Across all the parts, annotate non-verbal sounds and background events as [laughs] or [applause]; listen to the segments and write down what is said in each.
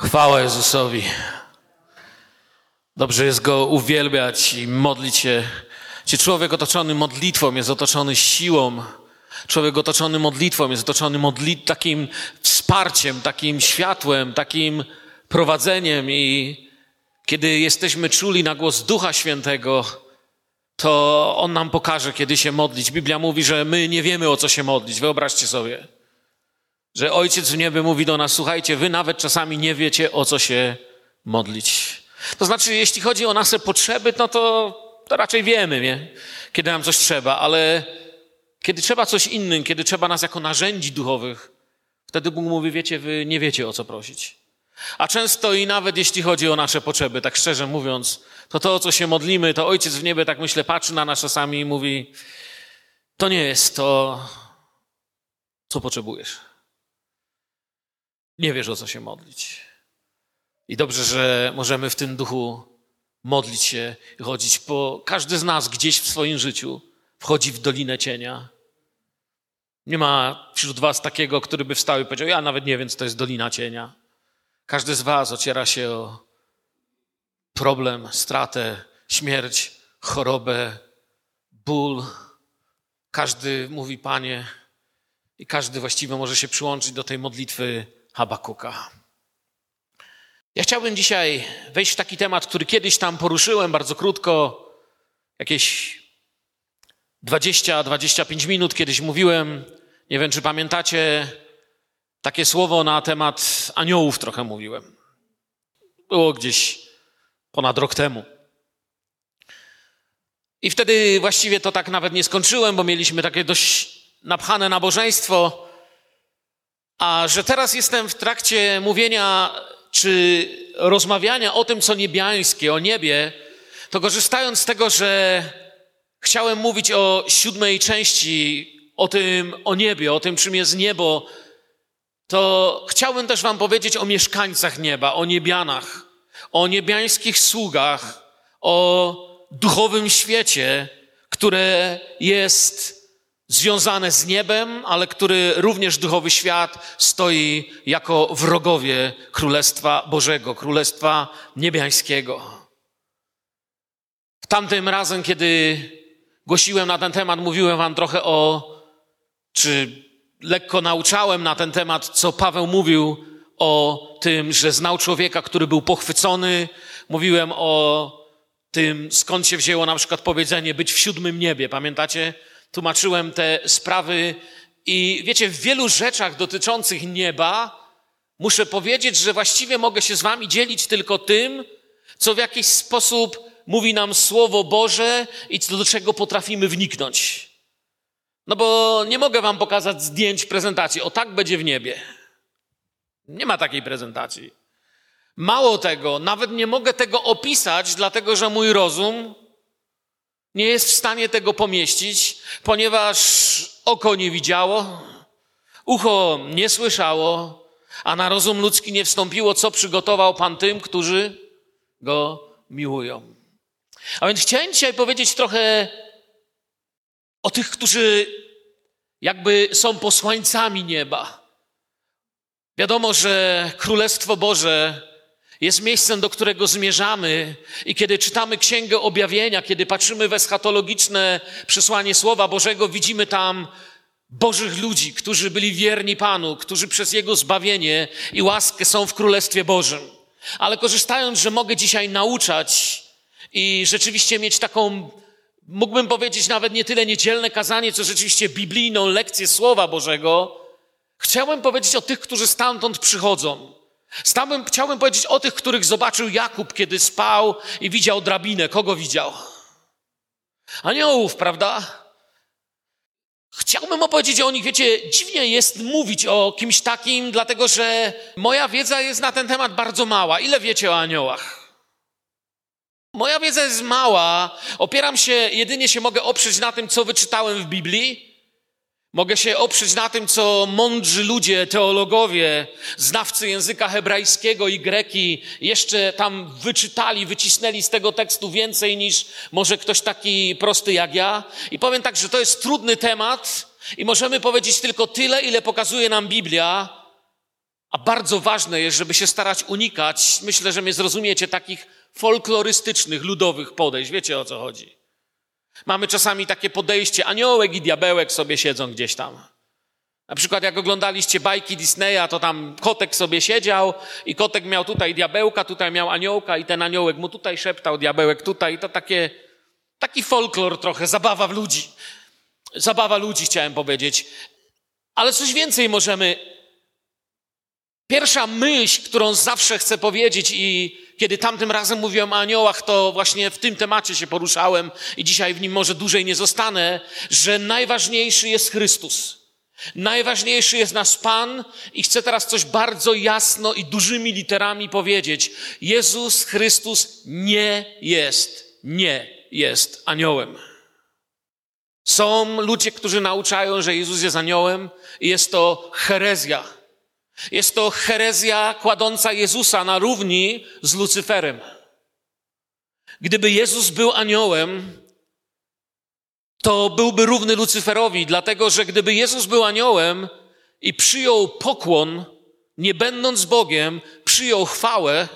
Chwała Jezusowi. Dobrze jest Go uwielbiać i modlić się. Czy człowiek otoczony modlitwą jest otoczony siłą, człowiek otoczony modlitwą jest otoczony modli takim wsparciem, takim światłem, takim prowadzeniem i kiedy jesteśmy czuli na głos Ducha Świętego, to On nam pokaże, kiedy się modlić. Biblia mówi, że my nie wiemy, o co się modlić. Wyobraźcie sobie, że Ojciec w niebie mówi do nas, słuchajcie, wy nawet czasami nie wiecie, o co się modlić. To znaczy, jeśli chodzi o nasze potrzeby, no to, to raczej wiemy, nie? kiedy nam coś trzeba, ale kiedy trzeba coś innym, kiedy trzeba nas jako narzędzi duchowych, wtedy Bóg mówi, wiecie, wy nie wiecie, o co prosić. A często i nawet jeśli chodzi o nasze potrzeby, tak szczerze mówiąc, to to, o co się modlimy, to Ojciec w niebie, tak myślę, patrzy na nas czasami i mówi, to nie jest to, co potrzebujesz. Nie wiesz, o co się modlić. I dobrze, że możemy w tym duchu modlić się chodzić, bo każdy z nas gdzieś w swoim życiu wchodzi w dolinę cienia. Nie ma wśród was takiego, który by wstał i powiedział, ja nawet nie wiem, co to jest dolina cienia. Każdy z was ociera się o problem, stratę, śmierć, chorobę, ból. Każdy mówi, Panie, i każdy właściwie może się przyłączyć do tej modlitwy Habakuka. Ja chciałbym dzisiaj wejść w taki temat, który kiedyś tam poruszyłem bardzo krótko, jakieś 20-25 minut kiedyś mówiłem. Nie wiem, czy pamiętacie, takie słowo na temat aniołów trochę mówiłem. Było gdzieś ponad rok temu. I wtedy właściwie to tak nawet nie skończyłem, bo mieliśmy takie dość napchane nabożeństwo. A że teraz jestem w trakcie mówienia czy rozmawiania o tym, co niebiańskie, o niebie, to korzystając z tego, że chciałem mówić o siódmej części, o tym, o niebie, o tym, czym jest niebo, to chciałbym też Wam powiedzieć o mieszkańcach nieba, o niebianach, o niebiańskich sługach, o duchowym świecie, które jest związane z niebem, ale który również duchowy świat stoi jako wrogowie Królestwa Bożego, Królestwa Niebiańskiego. Tamtym razem, kiedy głosiłem na ten temat, mówiłem Wam trochę o, czy lekko nauczałem na ten temat, co Paweł mówił o tym, że znał człowieka, który był pochwycony. Mówiłem o tym, skąd się wzięło na przykład powiedzenie być w siódmym niebie. Pamiętacie? Tłumaczyłem te sprawy i wiecie, w wielu rzeczach dotyczących nieba muszę powiedzieć, że właściwie mogę się z wami dzielić tylko tym, co w jakiś sposób mówi nam Słowo Boże i do czego potrafimy wniknąć. No bo nie mogę wam pokazać zdjęć prezentacji. O tak będzie w niebie. Nie ma takiej prezentacji. Mało tego, nawet nie mogę tego opisać, dlatego że mój rozum nie jest w stanie tego pomieścić, ponieważ oko nie widziało, ucho nie słyszało, a na rozum ludzki nie wstąpiło, co przygotował Pan tym, którzy go miłują. A więc chciałem dzisiaj powiedzieć trochę o tych, którzy jakby są posłańcami nieba. Wiadomo, że Królestwo Boże jest miejscem, do którego zmierzamy, i kiedy czytamy Księgę Objawienia, kiedy patrzymy w eschatologiczne przesłanie Słowa Bożego, widzimy tam Bożych ludzi, którzy byli wierni Panu, którzy przez Jego zbawienie i łaskę są w Królestwie Bożym. Ale korzystając, że mogę dzisiaj nauczać i rzeczywiście mieć taką mógłbym powiedzieć nawet nie tyle niedzielne kazanie, co rzeczywiście biblijną lekcję Słowa Bożego, chciałem powiedzieć o tych, którzy stamtąd przychodzą. Chciałbym powiedzieć o tych, których zobaczył Jakub, kiedy spał i widział drabinę. Kogo widział? Aniołów, prawda? Chciałbym opowiedzieć o nich, wiecie, dziwnie jest mówić o kimś takim, dlatego że moja wiedza jest na ten temat bardzo mała. Ile wiecie o aniołach? Moja wiedza jest mała. Opieram się, jedynie się mogę oprzeć na tym, co wyczytałem w Biblii. Mogę się oprzeć na tym, co mądrzy ludzie, teologowie, znawcy języka hebrajskiego i greki jeszcze tam wyczytali, wycisnęli z tego tekstu więcej niż może ktoś taki prosty jak ja. I powiem tak, że to jest trudny temat i możemy powiedzieć tylko tyle, ile pokazuje nam Biblia, a bardzo ważne jest, żeby się starać unikać, myślę, że mnie zrozumiecie, takich folklorystycznych, ludowych podejść. Wiecie o co chodzi. Mamy czasami takie podejście, aniołek i diabełek sobie siedzą gdzieś tam. Na przykład jak oglądaliście bajki Disneya, to tam kotek sobie siedział i kotek miał tutaj diabełka, tutaj miał aniołka i ten aniołek mu tutaj szeptał, diabełek tutaj. To takie, taki folklor trochę, zabawa w ludzi. Zabawa ludzi chciałem powiedzieć. Ale coś więcej możemy. Pierwsza myśl, którą zawsze chcę powiedzieć i kiedy tamtym razem mówiłem o aniołach, to właśnie w tym temacie się poruszałem i dzisiaj w nim może dłużej nie zostanę, że najważniejszy jest Chrystus. Najważniejszy jest nasz Pan i chcę teraz coś bardzo jasno i dużymi literami powiedzieć. Jezus Chrystus nie jest, nie jest aniołem. Są ludzie, którzy nauczają, że Jezus jest aniołem i jest to herezja. Jest to herezja kładąca Jezusa na równi z Lucyferem. Gdyby Jezus był aniołem, to byłby równy Lucyferowi, dlatego że gdyby Jezus był aniołem i przyjął pokłon, nie będąc Bogiem, przyjął chwałę,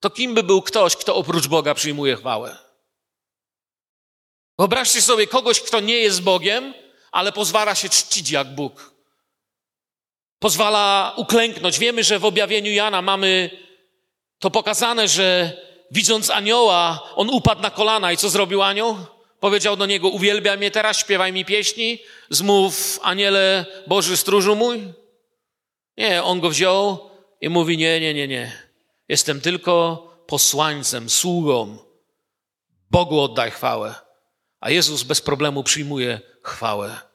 to kim by był ktoś, kto oprócz Boga przyjmuje chwałę? Wyobraźcie sobie kogoś, kto nie jest Bogiem, ale pozwala się czcić jak Bóg. Pozwala uklęknąć. Wiemy, że w objawieniu Jana mamy to pokazane, że widząc anioła, on upadł na kolana i co zrobił anioł? Powiedział do niego, uwielbiaj mnie teraz, śpiewaj mi pieśni, zmów aniele Boży stróżu mój. Nie, on go wziął i mówi, nie, nie, nie, nie. Jestem tylko posłańcem, sługą. Bogu oddaj chwałę. A Jezus bez problemu przyjmuje chwałę.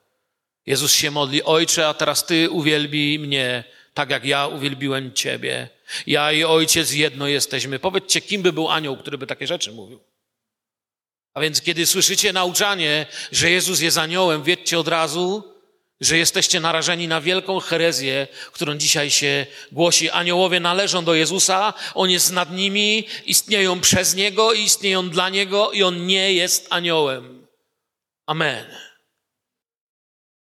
Jezus się modli, Ojcze, a teraz Ty uwielbij mnie, tak jak ja uwielbiłem Ciebie. Ja i Ojciec jedno jesteśmy. Powiedzcie, kim by był anioł, który by takie rzeczy mówił? A więc kiedy słyszycie nauczanie, że Jezus jest aniołem, wiedzcie od razu, że jesteście narażeni na wielką herezję, którą dzisiaj się głosi. Aniołowie należą do Jezusa, On jest nad nimi, istnieją przez Niego i istnieją dla Niego i On nie jest aniołem. Amen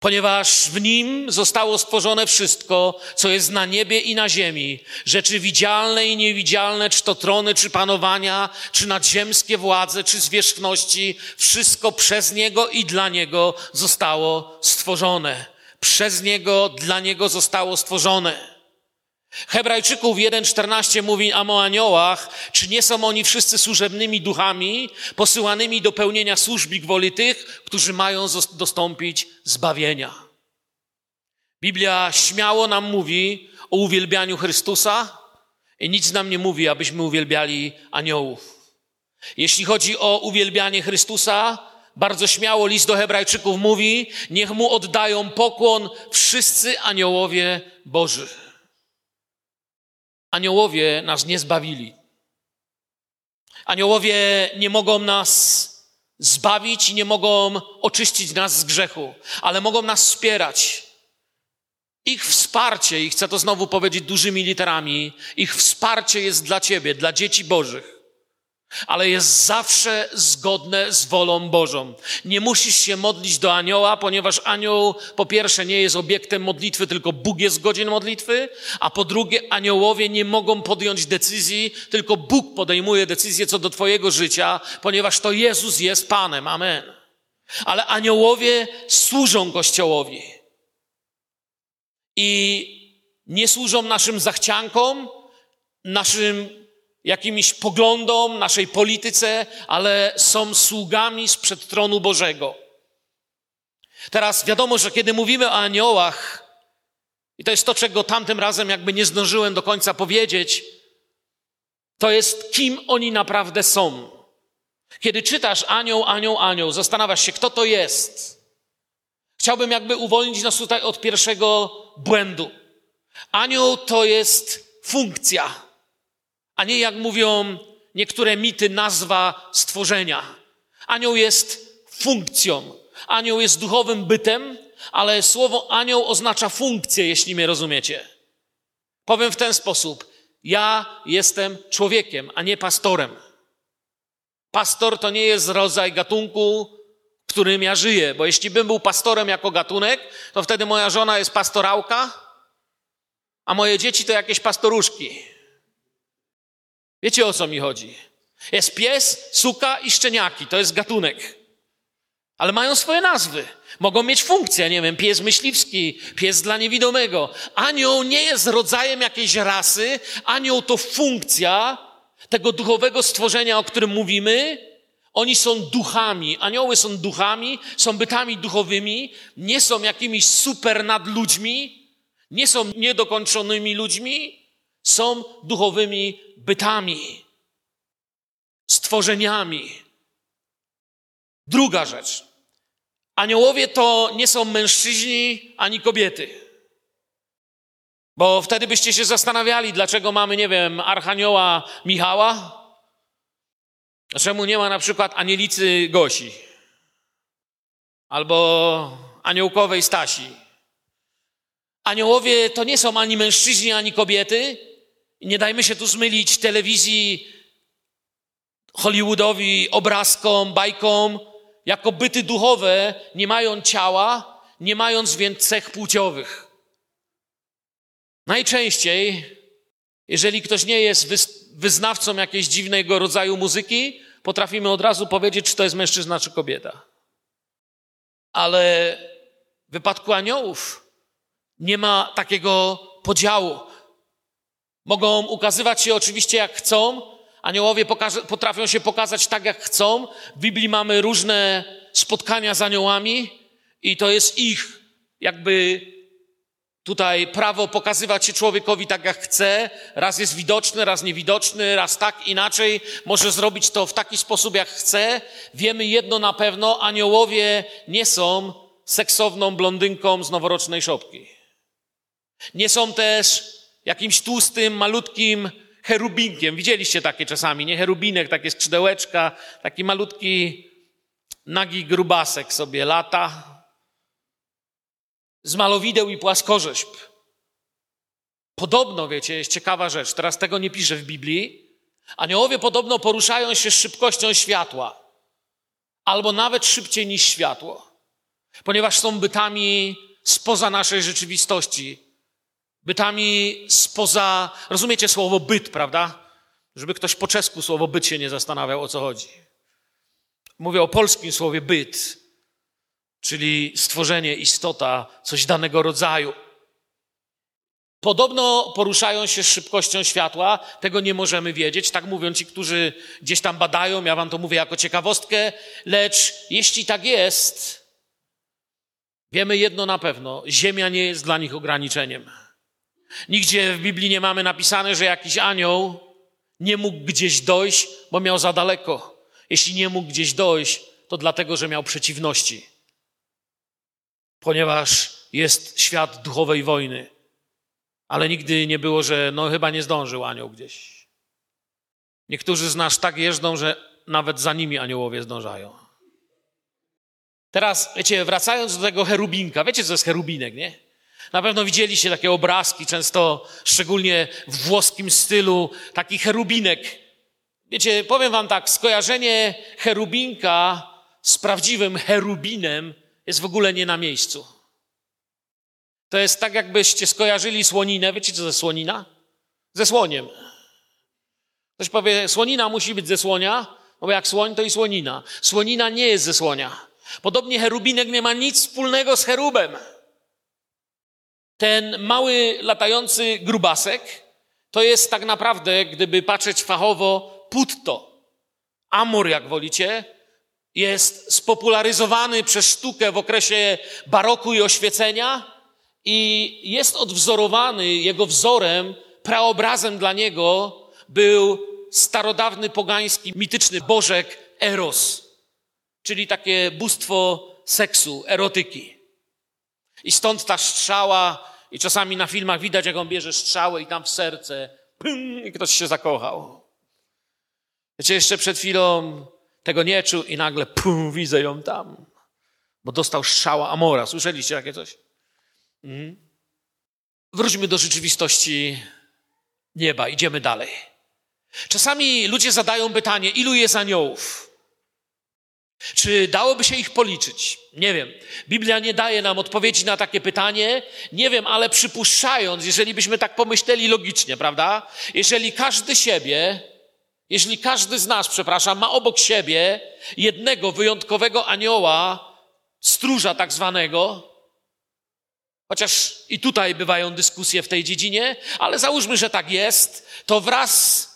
ponieważ w nim zostało stworzone wszystko, co jest na niebie i na ziemi, rzeczy widzialne i niewidzialne, czy to trony, czy panowania, czy nadziemskie władze, czy zwierzchności, wszystko przez niego i dla niego zostało stworzone. Przez niego, dla niego zostało stworzone. Hebrajczyków 1.14 mówi o aniołach, czy nie są oni wszyscy służebnymi duchami, posyłanymi do pełnienia służby gwoli tych, którzy mają dostąpić zbawienia. Biblia śmiało nam mówi o uwielbianiu Chrystusa i nic nam nie mówi, abyśmy uwielbiali aniołów. Jeśli chodzi o uwielbianie Chrystusa, bardzo śmiało list do Hebrajczyków mówi, niech mu oddają pokłon wszyscy aniołowie Boży. Aniołowie nas nie zbawili. Aniołowie nie mogą nas zbawić i nie mogą oczyścić nas z grzechu, ale mogą nas wspierać. Ich wsparcie, i chcę to znowu powiedzieć dużymi literami, ich wsparcie jest dla Ciebie, dla dzieci Bożych ale jest zawsze zgodne z wolą Bożą. Nie musisz się modlić do anioła, ponieważ anioł po pierwsze nie jest obiektem modlitwy, tylko Bóg jest godzien modlitwy, a po drugie aniołowie nie mogą podjąć decyzji, tylko Bóg podejmuje decyzję co do Twojego życia, ponieważ to Jezus jest Panem. Amen. Ale aniołowie służą Kościołowi. I nie służą naszym zachciankom, naszym jakimś poglądom, naszej polityce, ale są sługami sprzed tronu Bożego. Teraz wiadomo, że kiedy mówimy o aniołach, i to jest to, czego tamtym razem jakby nie zdążyłem do końca powiedzieć, to jest kim oni naprawdę są. Kiedy czytasz anioł, anioł, anioł, zastanawiasz się, kto to jest. Chciałbym jakby uwolnić nas tutaj od pierwszego błędu. Anioł to jest funkcja a nie jak mówią niektóre mity, nazwa stworzenia. Anioł jest funkcją. Anioł jest duchowym bytem, ale słowo anioł oznacza funkcję, jeśli mnie rozumiecie. Powiem w ten sposób. Ja jestem człowiekiem, a nie pastorem. Pastor to nie jest rodzaj gatunku, w którym ja żyję, bo jeśli bym był pastorem jako gatunek, to wtedy moja żona jest pastorałka, a moje dzieci to jakieś pastoruszki. Wiecie o co mi chodzi? Jest pies, suka i szczeniaki, to jest gatunek. Ale mają swoje nazwy. Mogą mieć funkcję, nie wiem, pies myśliwski, pies dla niewidomego. Anioł nie jest rodzajem jakiejś rasy, anioł to funkcja tego duchowego stworzenia, o którym mówimy. Oni są duchami, anioły są duchami, są bytami duchowymi, nie są jakimiś super nadludźmi, nie są niedokończonymi ludźmi, są duchowymi bytami, stworzeniami. Druga rzecz. Aniołowie to nie są mężczyźni ani kobiety. Bo wtedy byście się zastanawiali, dlaczego mamy, nie wiem, archanioła Michała, czemu nie ma na przykład anielicy Gosi albo aniołkowej Stasi. Aniołowie to nie są ani mężczyźni, ani kobiety. Nie dajmy się tu zmylić telewizji, Hollywoodowi, obrazkom, bajkom, jako byty duchowe, nie mają ciała, nie mając więc cech płciowych. Najczęściej, jeżeli ktoś nie jest wyznawcą jakiejś dziwnego rodzaju muzyki, potrafimy od razu powiedzieć, czy to jest mężczyzna, czy kobieta. Ale w wypadku aniołów nie ma takiego podziału. Mogą ukazywać się oczywiście jak chcą. Aniołowie potrafią się pokazać tak, jak chcą. W Biblii mamy różne spotkania z aniołami i to jest ich jakby tutaj prawo pokazywać się człowiekowi tak, jak chce. Raz jest widoczny, raz niewidoczny, raz tak, inaczej. Może zrobić to w taki sposób, jak chce. Wiemy jedno na pewno, aniołowie nie są seksowną blondynką z noworocznej szopki. Nie są też jakimś tłustym, malutkim cherubinkiem. Widzieliście takie czasami, nie? Cherubinek, takie skrzydełeczka, taki malutki, nagi grubasek sobie lata z malowideł i płaskorzeźb. Podobno, wiecie, jest ciekawa rzecz, teraz tego nie piszę w Biblii, aniołowie podobno poruszają się z szybkością światła, albo nawet szybciej niż światło, ponieważ są bytami spoza naszej rzeczywistości, bytami spoza, rozumiecie słowo byt, prawda? Żeby ktoś po czesku słowo byt się nie zastanawiał, o co chodzi. Mówię o polskim słowie byt czyli stworzenie, istota, coś danego rodzaju. Podobno poruszają się z szybkością światła, tego nie możemy wiedzieć, tak mówią ci, którzy gdzieś tam badają, ja wam to mówię jako ciekawostkę, lecz jeśli tak jest, wiemy jedno na pewno, Ziemia nie jest dla nich ograniczeniem. Nigdzie w Biblii nie mamy napisane, że jakiś anioł nie mógł gdzieś dojść, bo miał za daleko. Jeśli nie mógł gdzieś dojść, to dlatego, że miał przeciwności ponieważ jest świat duchowej wojny. Ale nigdy nie było, że no chyba nie zdążył anioł gdzieś. Niektórzy z nas tak jeżdżą, że nawet za nimi aniołowie zdążają. Teraz, wiecie, wracając do tego cherubinka, wiecie, co jest cherubinek, nie? Na pewno widzieliście takie obrazki, często szczególnie w włoskim stylu, taki cherubinek. Wiecie, powiem wam tak, skojarzenie cherubinka z prawdziwym cherubinem jest w ogóle nie na miejscu. To jest tak, jakbyście skojarzyli słoninę. Wiecie, co ze słonina? Ze słoniem. Ktoś powie, słonina musi być ze słonia, no bo jak słoń, to i słonina. Słonina nie jest ze słonia. Podobnie cherubinek nie ma nic wspólnego z cherubem. Ten mały latający grubasek to jest tak naprawdę, gdyby patrzeć fachowo, putto. Amur, jak wolicie, jest spopularyzowany przez sztukę w okresie baroku i oświecenia i jest odwzorowany, jego wzorem, praobrazem dla niego był starodawny pogański, mityczny bożek Eros, czyli takie bóstwo seksu, erotyki. I stąd ta strzała, i czasami na filmach widać, jak on bierze strzałę i tam w serce, pym, i ktoś się zakochał. Wiecie, jeszcze przed chwilą tego nie czuł i nagle pum, widzę ją tam. Bo dostał strzała Amora. Słyszeliście takie coś? Mhm. Wróćmy do rzeczywistości nieba. Idziemy dalej. Czasami ludzie zadają pytanie, ilu jest aniołów? Czy dałoby się ich policzyć? Nie wiem. Biblia nie daje nam odpowiedzi na takie pytanie. Nie wiem, ale przypuszczając, jeżeli byśmy tak pomyśleli logicznie, prawda? Jeżeli każdy siebie, jeżeli każdy z nas, przepraszam, ma obok siebie jednego wyjątkowego anioła, stróża tak zwanego, chociaż i tutaj bywają dyskusje w tej dziedzinie, ale załóżmy, że tak jest, to wraz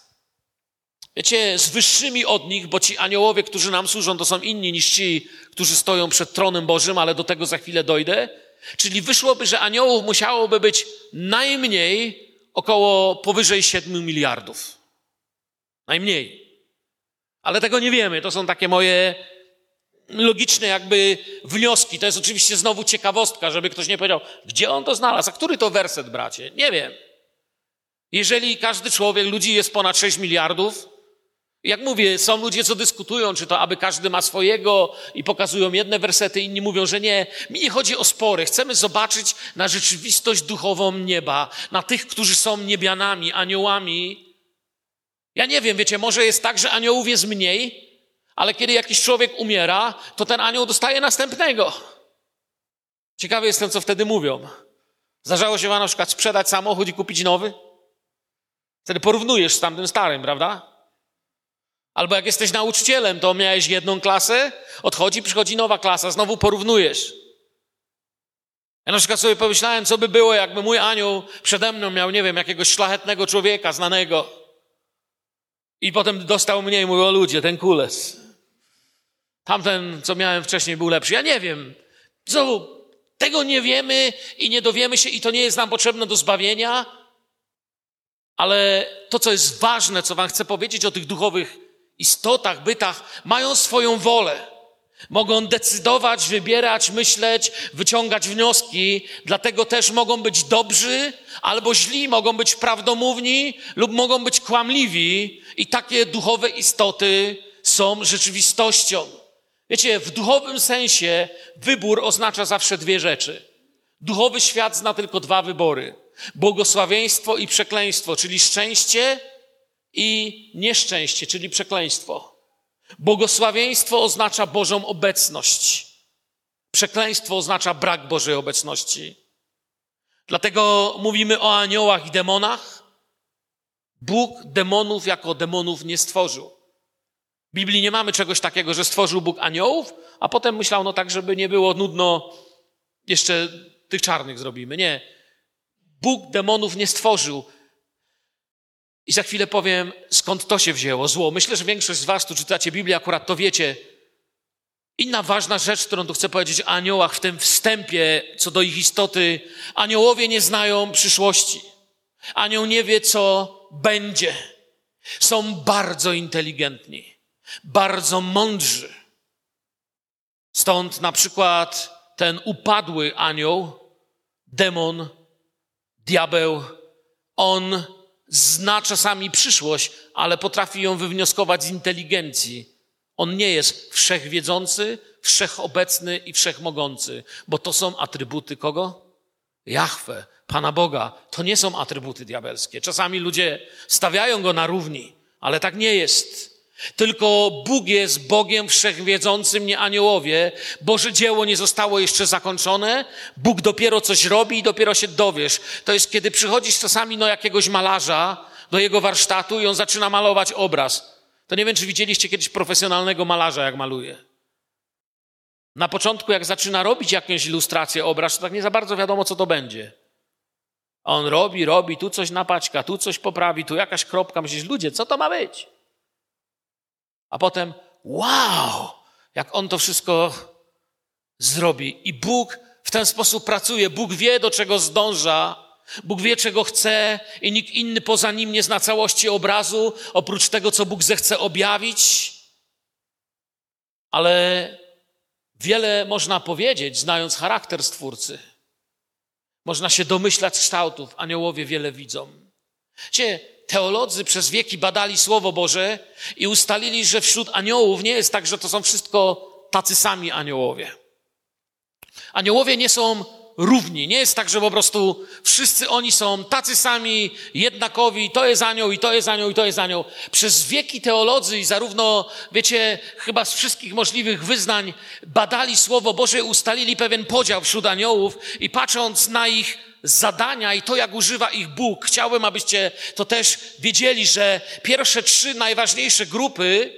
Wiecie, z wyższymi od nich, bo ci aniołowie, którzy nam służą, to są inni niż ci, którzy stoją przed tronem Bożym, ale do tego za chwilę dojdę. Czyli wyszłoby, że aniołów musiałoby być najmniej około powyżej 7 miliardów. Najmniej. Ale tego nie wiemy. To są takie moje logiczne jakby wnioski. To jest oczywiście znowu ciekawostka, żeby ktoś nie powiedział, gdzie on to znalazł, a który to werset, bracie? Nie wiem. Jeżeli każdy człowiek, ludzi jest ponad 6 miliardów, jak mówię, są ludzie, co dyskutują, czy to aby każdy ma swojego i pokazują jedne wersety, inni mówią, że nie. Mi nie chodzi o spory. Chcemy zobaczyć na rzeczywistość duchową nieba, na tych, którzy są niebianami, aniołami. Ja nie wiem, wiecie, może jest tak, że aniołów jest mniej, ale kiedy jakiś człowiek umiera, to ten anioł dostaje następnego. Ciekawy jestem, co wtedy mówią. Zdarzało się wam na przykład sprzedać samochód i kupić nowy? Wtedy porównujesz z tamtym starym, prawda? Albo jak jesteś nauczycielem, to miałeś jedną klasę, odchodzi, przychodzi nowa klasa, znowu porównujesz. Ja na przykład sobie pomyślałem, co by było, jakby mój anioł przede mną miał, nie wiem, jakiegoś szlachetnego człowieka, znanego. I potem dostał mnie i mówił, o ludzie, ten kules. Tamten, co miałem wcześniej, był lepszy. Ja nie wiem. Co, tego nie wiemy i nie dowiemy się i to nie jest nam potrzebne do zbawienia. Ale to, co jest ważne, co wam chcę powiedzieć o tych duchowych istotach, bytach mają swoją wolę. Mogą decydować, wybierać, myśleć, wyciągać wnioski, dlatego też mogą być dobrzy albo źli, mogą być prawdomówni lub mogą być kłamliwi, i takie duchowe istoty są rzeczywistością. Wiecie, w duchowym sensie wybór oznacza zawsze dwie rzeczy. Duchowy świat zna tylko dwa wybory: błogosławieństwo i przekleństwo, czyli szczęście i nieszczęście, czyli przekleństwo. Błogosławieństwo oznacza Bożą obecność. Przekleństwo oznacza brak Bożej obecności. Dlatego mówimy o aniołach i demonach. Bóg demonów jako demonów nie stworzył. W Biblii nie mamy czegoś takiego, że stworzył Bóg aniołów, a potem myślał, no tak, żeby nie było nudno, jeszcze tych czarnych zrobimy. Nie. Bóg demonów nie stworzył. I za chwilę powiem, skąd to się wzięło, zło. Myślę, że większość z Was, tu czytacie Biblię, akurat to wiecie. Inna ważna rzecz, którą tu chcę powiedzieć o aniołach w tym wstępie, co do ich istoty. Aniołowie nie znają przyszłości. Anioł nie wie, co będzie. Są bardzo inteligentni, bardzo mądrzy. Stąd na przykład ten upadły anioł, demon, diabeł, on zna czasami przyszłość, ale potrafi ją wywnioskować z inteligencji. On nie jest wszechwiedzący, wszechobecny i wszechmogący, bo to są atrybuty kogo? Jahwe, Pana Boga. To nie są atrybuty diabelskie. Czasami ludzie stawiają go na równi, ale tak nie jest. Tylko Bóg jest Bogiem wszechwiedzącym, nie aniołowie. Boże dzieło nie zostało jeszcze zakończone. Bóg dopiero coś robi i dopiero się dowiesz. To jest kiedy przychodzisz czasami do jakiegoś malarza, do jego warsztatu i on zaczyna malować obraz. To nie wiem, czy widzieliście kiedyś profesjonalnego malarza, jak maluje. Na początku, jak zaczyna robić jakąś ilustrację, obraz, to tak nie za bardzo wiadomo, co to będzie. On robi, robi, tu coś napaćka, tu coś poprawi, tu jakaś kropka. Myślisz, ludzie, co to ma być? A potem wow, jak on to wszystko zrobi. I Bóg w ten sposób pracuje. Bóg wie, do czego zdąża. Bóg wie, czego chce, i nikt inny poza nim nie zna całości obrazu, oprócz tego, co Bóg zechce objawić. Ale wiele można powiedzieć, znając charakter Stwórcy. Można się domyślać kształtów. Aniołowie wiele widzą. Cie, teolodzy przez wieki badali Słowo Boże i ustalili, że wśród aniołów nie jest tak, że to są wszystko tacy sami aniołowie. Aniołowie nie są równi. Nie jest tak, że po prostu wszyscy oni są tacy sami, jednakowi, to jest anioł, i to jest anioł, i to jest anioł. Przez wieki teolodzy i zarówno, wiecie, chyba z wszystkich możliwych wyznań badali Słowo Boże, ustalili pewien podział wśród aniołów i patrząc na ich zadania i to, jak używa ich Bóg, chciałbym, abyście to też wiedzieli, że pierwsze trzy najważniejsze grupy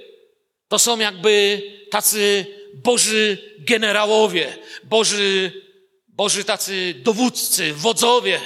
to są jakby tacy Boży generałowie, Boży Boży tacy dowódcy, wodzowie,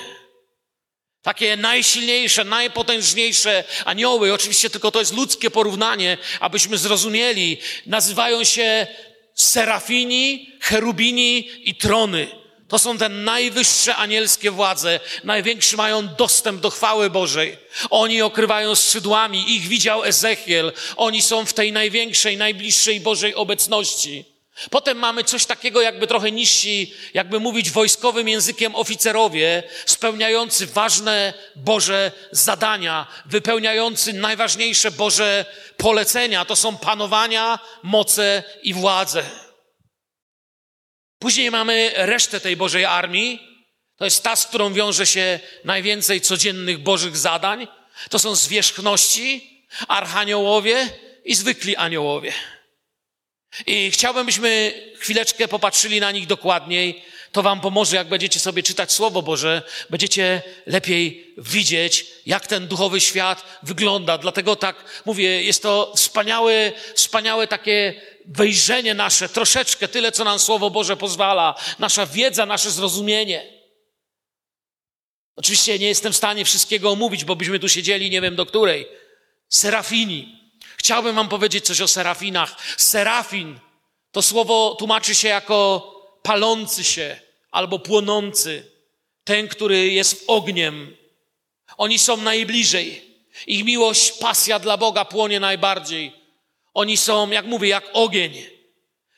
takie najsilniejsze, najpotężniejsze anioły, oczywiście tylko to jest ludzkie porównanie, abyśmy zrozumieli, nazywają się serafini, cherubini i trony. To są te najwyższe anielskie władze. Największy mają dostęp do chwały Bożej. Oni okrywają skrzydłami. Ich widział Ezechiel. Oni są w tej największej, najbliższej Bożej obecności. Potem mamy coś takiego, jakby trochę niżsi, jakby mówić wojskowym językiem oficerowie, spełniający ważne Boże zadania, wypełniający najważniejsze Boże polecenia. To są panowania, moce i władze. Później mamy resztę tej Bożej armii. To jest ta, z którą wiąże się najwięcej codziennych Bożych zadań. To są zwierzchności, archaniołowie i zwykli aniołowie. I chciałbym, byśmy chwileczkę popatrzyli na nich dokładniej. To Wam pomoże, jak będziecie sobie czytać Słowo Boże, będziecie lepiej widzieć, jak ten duchowy świat wygląda. Dlatego tak mówię, jest to wspaniałe, wspaniałe takie wejrzenie nasze, troszeczkę tyle, co nam Słowo Boże pozwala, nasza wiedza, nasze zrozumienie. Oczywiście nie jestem w stanie wszystkiego omówić, bo byśmy tu siedzieli nie wiem do której. Serafini. Chciałbym wam powiedzieć coś o serafinach. Serafin to słowo tłumaczy się jako palący się albo płonący. Ten, który jest ogniem. Oni są najbliżej. Ich miłość, pasja dla Boga płonie najbardziej. Oni są, jak mówię, jak ogień.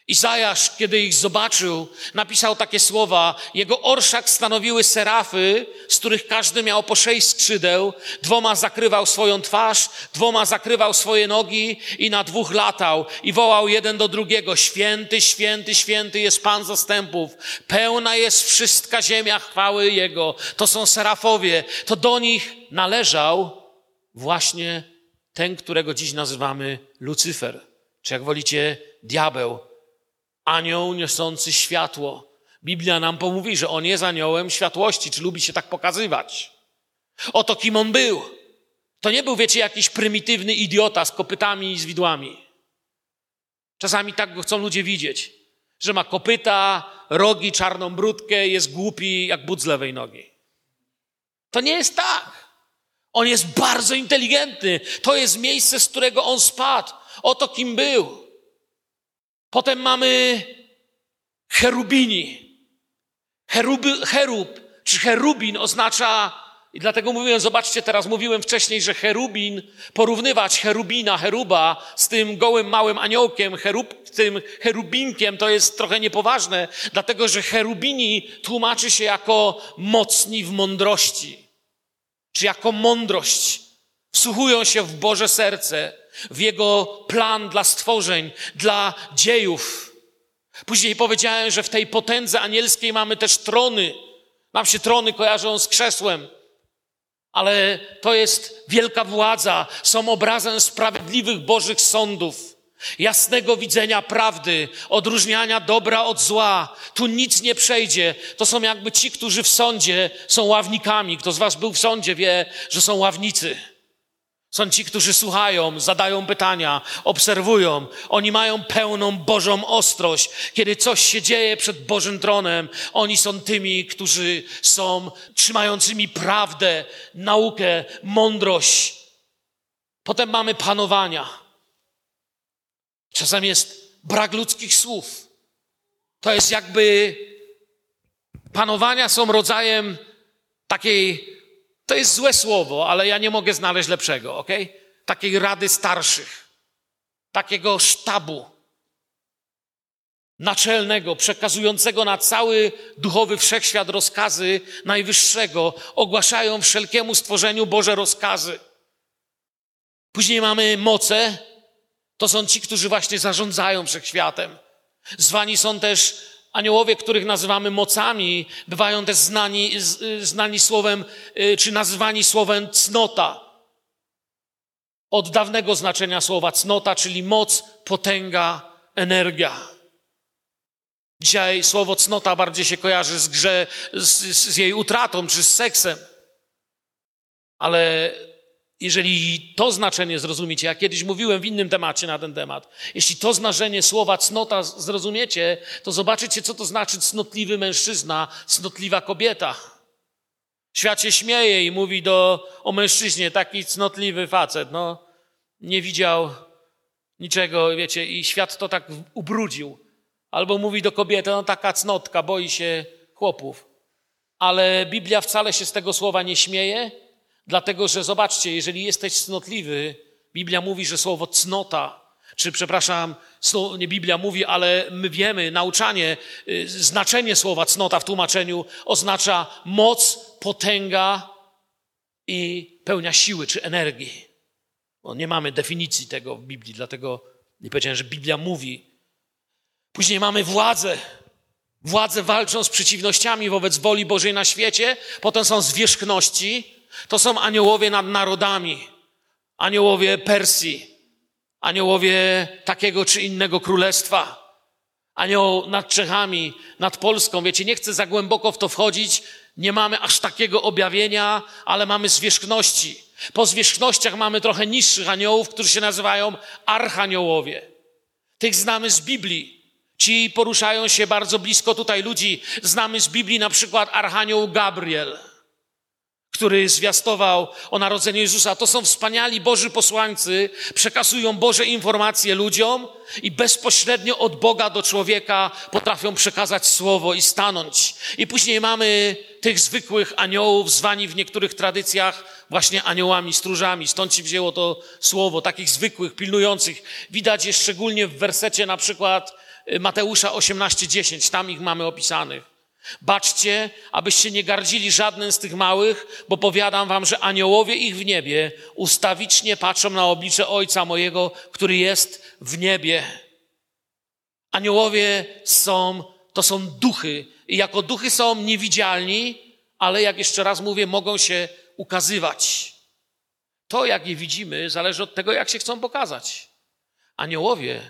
Izajasz, kiedy ich zobaczył, napisał takie słowa. Jego orszak stanowiły serafy, z których każdy miał po sześć skrzydeł. Dwoma zakrywał swoją twarz, dwoma zakrywał swoje nogi i na dwóch latał. I wołał jeden do drugiego, święty, święty, święty jest Pan zastępów. Pełna jest wszystka ziemia chwały Jego. To są serafowie. To do nich należał właśnie ten, którego dziś nazywamy Lucyfer. Czy jak wolicie, diabeł anioł niosący światło. Biblia nam pomówi, że on jest aniołem światłości, czy lubi się tak pokazywać. Oto kim on był. To nie był, wiecie, jakiś prymitywny idiota z kopytami i z widłami. Czasami tak go chcą ludzie widzieć, że ma kopyta, rogi, czarną brudkę, jest głupi jak but z lewej nogi. To nie jest tak. On jest bardzo inteligentny. To jest miejsce, z którego on spadł. Oto kim był. Potem mamy cherubini. Cherub, cherub czy cherubin oznacza, i dlatego mówiłem, zobaczcie, teraz mówiłem wcześniej, że cherubin, porównywać cherubina, cheruba z tym gołym małym aniołkiem, cherub, tym cherubinkiem, to jest trochę niepoważne, dlatego że cherubini tłumaczy się jako mocni w mądrości, czy jako mądrość. Wsłuchują się w Boże serce w Jego plan dla stworzeń, dla dziejów. Później powiedziałem, że w tej potędze anielskiej mamy też trony. Nam się trony kojarzą z krzesłem, ale to jest wielka władza, są obrazem sprawiedliwych Bożych sądów, jasnego widzenia prawdy, odróżniania dobra od zła. Tu nic nie przejdzie. To są jakby ci, którzy w sądzie są ławnikami. Kto z Was był w sądzie, wie, że są ławnicy. Są ci, którzy słuchają, zadają pytania, obserwują. Oni mają pełną Bożą ostrość. Kiedy coś się dzieje przed Bożym tronem, oni są tymi, którzy są trzymającymi prawdę, naukę, mądrość. Potem mamy panowania. Czasem jest brak ludzkich słów. To jest jakby panowania są rodzajem takiej to jest złe słowo, ale ja nie mogę znaleźć lepszego, ok? Takiej rady starszych, takiego sztabu naczelnego, przekazującego na cały duchowy wszechświat rozkazy Najwyższego, ogłaszają wszelkiemu stworzeniu Boże rozkazy. Później mamy moce, to są ci, którzy właśnie zarządzają wszechświatem. Zwani są też Aniołowie, których nazywamy mocami, bywają też znani, znani słowem, y, czy nazywani słowem cnota. Od dawnego znaczenia słowa cnota, czyli moc, potęga, energia. Dzisiaj słowo cnota bardziej się kojarzy z grze, z, z jej utratą czy z seksem. Ale jeżeli to znaczenie zrozumiecie, ja kiedyś mówiłem w innym temacie na ten temat, jeśli to znaczenie słowa cnota zrozumiecie, to zobaczycie, co to znaczy cnotliwy mężczyzna, cnotliwa kobieta. Świat się śmieje i mówi do, o mężczyźnie, taki cnotliwy facet, no, nie widział niczego, wiecie, i świat to tak ubrudził. Albo mówi do kobiety, no taka cnotka, boi się chłopów. Ale Biblia wcale się z tego słowa nie śmieje, dlatego że zobaczcie, jeżeli jesteś cnotliwy, Biblia mówi, że słowo cnota, czy przepraszam, nie Biblia mówi, ale my wiemy, nauczanie, y, znaczenie słowa cnota w tłumaczeniu oznacza moc, potęga i pełnia siły czy energii. Nie mamy definicji tego w Biblii, dlatego nie powiedziałem, że Biblia mówi. Później mamy władzę. Władze walczą z przeciwnościami wobec woli Bożej na świecie. Potem są zwierzchności. To są aniołowie nad narodami. Aniołowie Persji. Aniołowie takiego czy innego królestwa. Anioł nad Czechami, nad Polską. Wiecie, nie chcę za głęboko w to wchodzić. Nie mamy aż takiego objawienia, ale mamy zwierzchności. Po zwierzchnościach mamy trochę niższych aniołów, którzy się nazywają archaniołowie. Tych znamy z Biblii. Ci poruszają się bardzo blisko tutaj ludzi. Znamy z Biblii na przykład Archanioł Gabriel, który zwiastował o narodzeniu Jezusa. To są wspaniali Boży posłańcy, przekazują Boże informacje ludziom i bezpośrednio od Boga do człowieka potrafią przekazać słowo i stanąć. I później mamy tych zwykłych aniołów, zwani w niektórych tradycjach właśnie aniołami, stróżami. Stąd ci wzięło to słowo, takich zwykłych, pilnujących. Widać je szczególnie w wersecie na przykład Y, Mateusza 18:10, tam ich mamy opisanych. Baczcie, abyście nie gardzili żadnym z tych małych, bo powiadam wam, że aniołowie ich w niebie ustawicznie patrzą na oblicze Ojca mojego, który jest w niebie. Aniołowie są, to są duchy i jako duchy są niewidzialni, ale jak jeszcze raz mówię, mogą się ukazywać. To, jak je widzimy, zależy od tego, jak się chcą pokazać. Aniołowie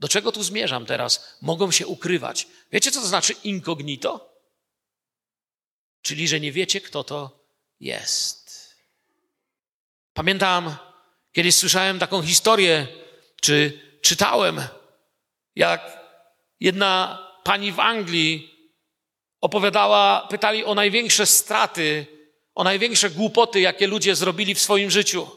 do czego tu zmierzam teraz? Mogą się ukrywać. Wiecie, co to znaczy incognito? Czyli, że nie wiecie, kto to jest. Pamiętam, kiedyś słyszałem taką historię, czy czytałem, jak jedna pani w Anglii opowiadała, pytali o największe straty, o największe głupoty, jakie ludzie zrobili w swoim życiu.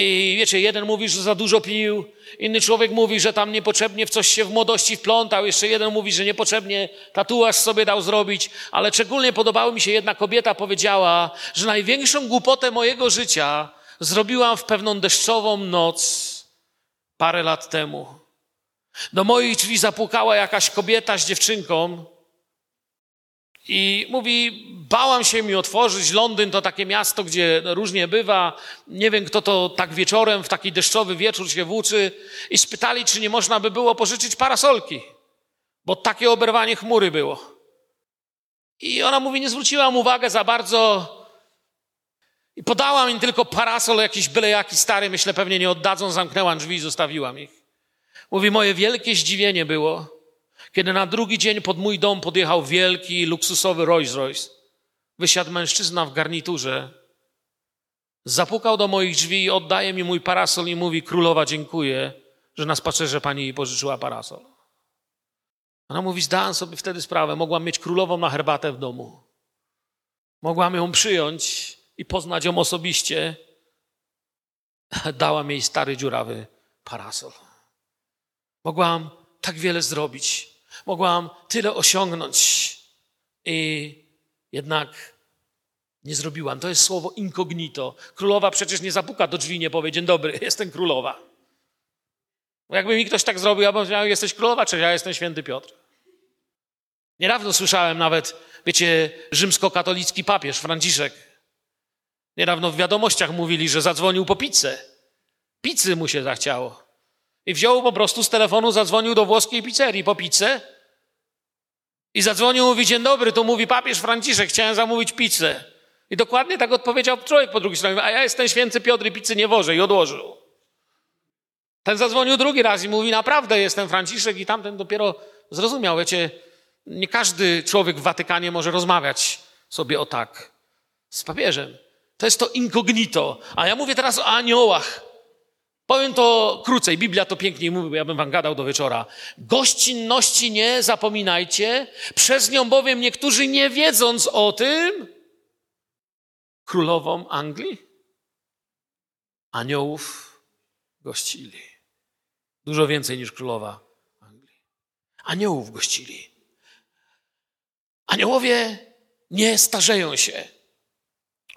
I wiecie, jeden mówi, że za dużo pił, inny człowiek mówi, że tam niepotrzebnie w coś się w młodości wplątał, jeszcze jeden mówi, że niepotrzebnie tatuaż sobie dał zrobić, ale szczególnie podobała mi się jedna kobieta, powiedziała, że największą głupotę mojego życia zrobiłam w pewną deszczową noc parę lat temu. Do moich drzwi zapukała jakaś kobieta z dziewczynką, i mówi, bałam się mi otworzyć. Londyn to takie miasto, gdzie różnie bywa. Nie wiem, kto to tak wieczorem, w taki deszczowy wieczór się włóczy. I spytali, czy nie można by było pożyczyć parasolki, bo takie oberwanie chmury było. I ona mówi, nie zwróciłam uwagę za bardzo. I podałam im tylko parasol, jakiś byle jaki stary, myślę, pewnie nie oddadzą, zamknęłam drzwi i zostawiłam ich. Mówi, moje wielkie zdziwienie było, kiedy na drugi dzień pod mój dom podjechał wielki, luksusowy Rolls Royce, wysiadł mężczyzna w garniturze, zapukał do moich drzwi i oddaje mi mój parasol i mówi, królowa dziękuję, że na spacerze pani pożyczyła parasol. Ona mówi, zdałam sobie wtedy sprawę, mogłam mieć królową na herbatę w domu. Mogłam ją przyjąć i poznać ją osobiście. [laughs] Dałam jej stary, dziurawy parasol. Mogłam tak wiele zrobić. Mogłam tyle osiągnąć i jednak nie zrobiłam. To jest słowo incognito. Królowa przecież nie zapuka do drzwi, nie powie, dzień dobry, [laughs] jestem królowa. Bo jakby mi ktoś tak zrobił, ja bym powiedział, jesteś królowa, czy ja jestem święty Piotr. Niedawno słyszałem nawet, wiecie, rzymskokatolicki papież Franciszek. Niedawno w wiadomościach mówili, że zadzwonił po pizzę. Pizzy mu się zachciało. I wziął po prostu z telefonu, zadzwonił do włoskiej pizzerii po pizzę I zadzwonił, mówi, dzień dobry, to mówi papież Franciszek, chciałem zamówić pizzę. I dokładnie tak odpowiedział człowiek po drugiej stronie, a ja jestem święty Piotr i pizzy nie wożę i odłożył. Ten zadzwonił drugi raz i mówi, naprawdę jestem Franciszek i tamten dopiero zrozumiał. Wiecie, nie każdy człowiek w Watykanie może rozmawiać sobie o tak z papieżem. To jest to incognito. A ja mówię teraz o aniołach. Powiem to krócej, Biblia to pięknie mówi, bo ja bym wam gadał do wieczora. Gościnności nie zapominajcie, przez nią bowiem niektórzy nie wiedząc o tym, królową Anglii, aniołów gościli. Dużo więcej niż królowa Anglii. Aniołów gościli. Aniołowie nie starzeją się.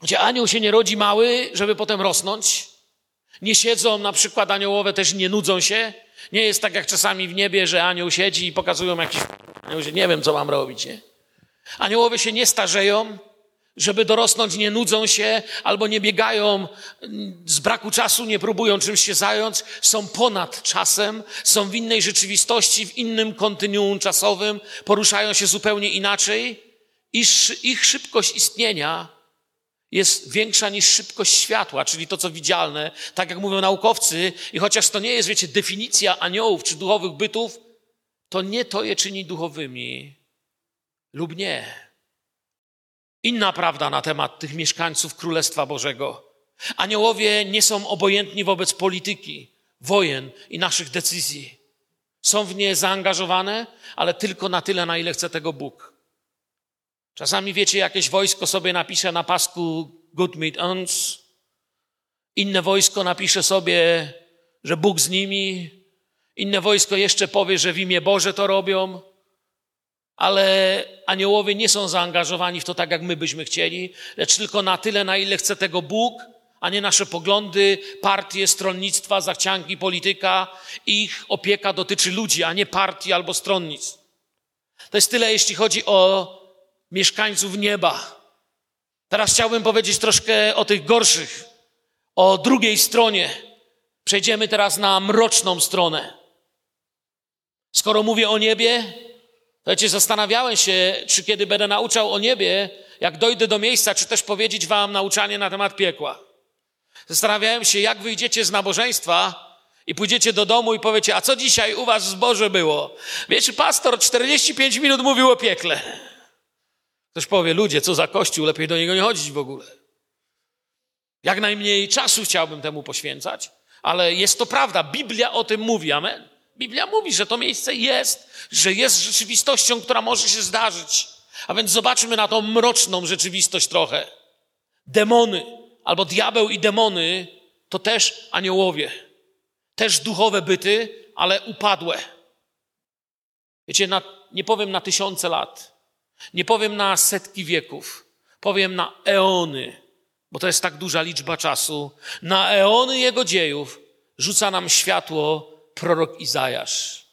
Gdzie anioł się nie rodzi mały, żeby potem rosnąć. Nie siedzą, na przykład aniołowe też nie nudzą się. Nie jest tak jak czasami w niebie, że anioł siedzi i pokazują jakiś... Nie wiem, co mam robić, nie? Aniołowie się nie starzeją, żeby dorosnąć, nie nudzą się albo nie biegają z braku czasu, nie próbują czymś się zająć. Są ponad czasem, są w innej rzeczywistości, w innym kontynuum czasowym, poruszają się zupełnie inaczej. I ich szybkość istnienia jest większa niż szybkość światła, czyli to, co widzialne, tak jak mówią naukowcy. I chociaż to nie jest, wiecie, definicja aniołów czy duchowych bytów, to nie to je czyni duchowymi lub nie. Inna prawda na temat tych mieszkańców Królestwa Bożego. Aniołowie nie są obojętni wobec polityki, wojen i naszych decyzji. Są w nie zaangażowane, ale tylko na tyle, na ile chce tego Bóg. Czasami wiecie, jakieś wojsko sobie napisze na pasku Good Meet Uns, inne wojsko napisze sobie, że Bóg z nimi, inne wojsko jeszcze powie, że w imię Boże to robią, ale aniołowie nie są zaangażowani w to tak, jak my byśmy chcieli, lecz tylko na tyle, na ile chce tego Bóg, a nie nasze poglądy, partie, stronnictwa, zachcianki, polityka. Ich opieka dotyczy ludzi, a nie partii albo stronnictw. To jest tyle, jeśli chodzi o mieszkańców nieba. Teraz chciałbym powiedzieć troszkę o tych gorszych, o drugiej stronie. Przejdziemy teraz na mroczną stronę. Skoro mówię o niebie, wiecie, zastanawiałem się, czy kiedy będę nauczał o niebie, jak dojdę do miejsca, czy też powiedzieć wam nauczanie na temat piekła. Zastanawiałem się, jak wyjdziecie z nabożeństwa i pójdziecie do domu i powiecie, a co dzisiaj u was w zborze było? Wiecie, pastor 45 minut mówił o piekle. Ktoś powie, ludzie, co za kościół, lepiej do niego nie chodzić w ogóle. Jak najmniej czasu chciałbym temu poświęcać, ale jest to prawda. Biblia o tym mówi, amen. Biblia mówi, że to miejsce jest, że jest rzeczywistością, która może się zdarzyć. A więc zobaczmy na tą mroczną rzeczywistość trochę. Demony, albo diabeł i demony, to też aniołowie. Też duchowe byty, ale upadłe. Wiecie, na, nie powiem na tysiące lat, nie powiem na setki wieków, powiem na eony, bo to jest tak duża liczba czasu. Na eony jego dziejów rzuca nam światło prorok Izajasz.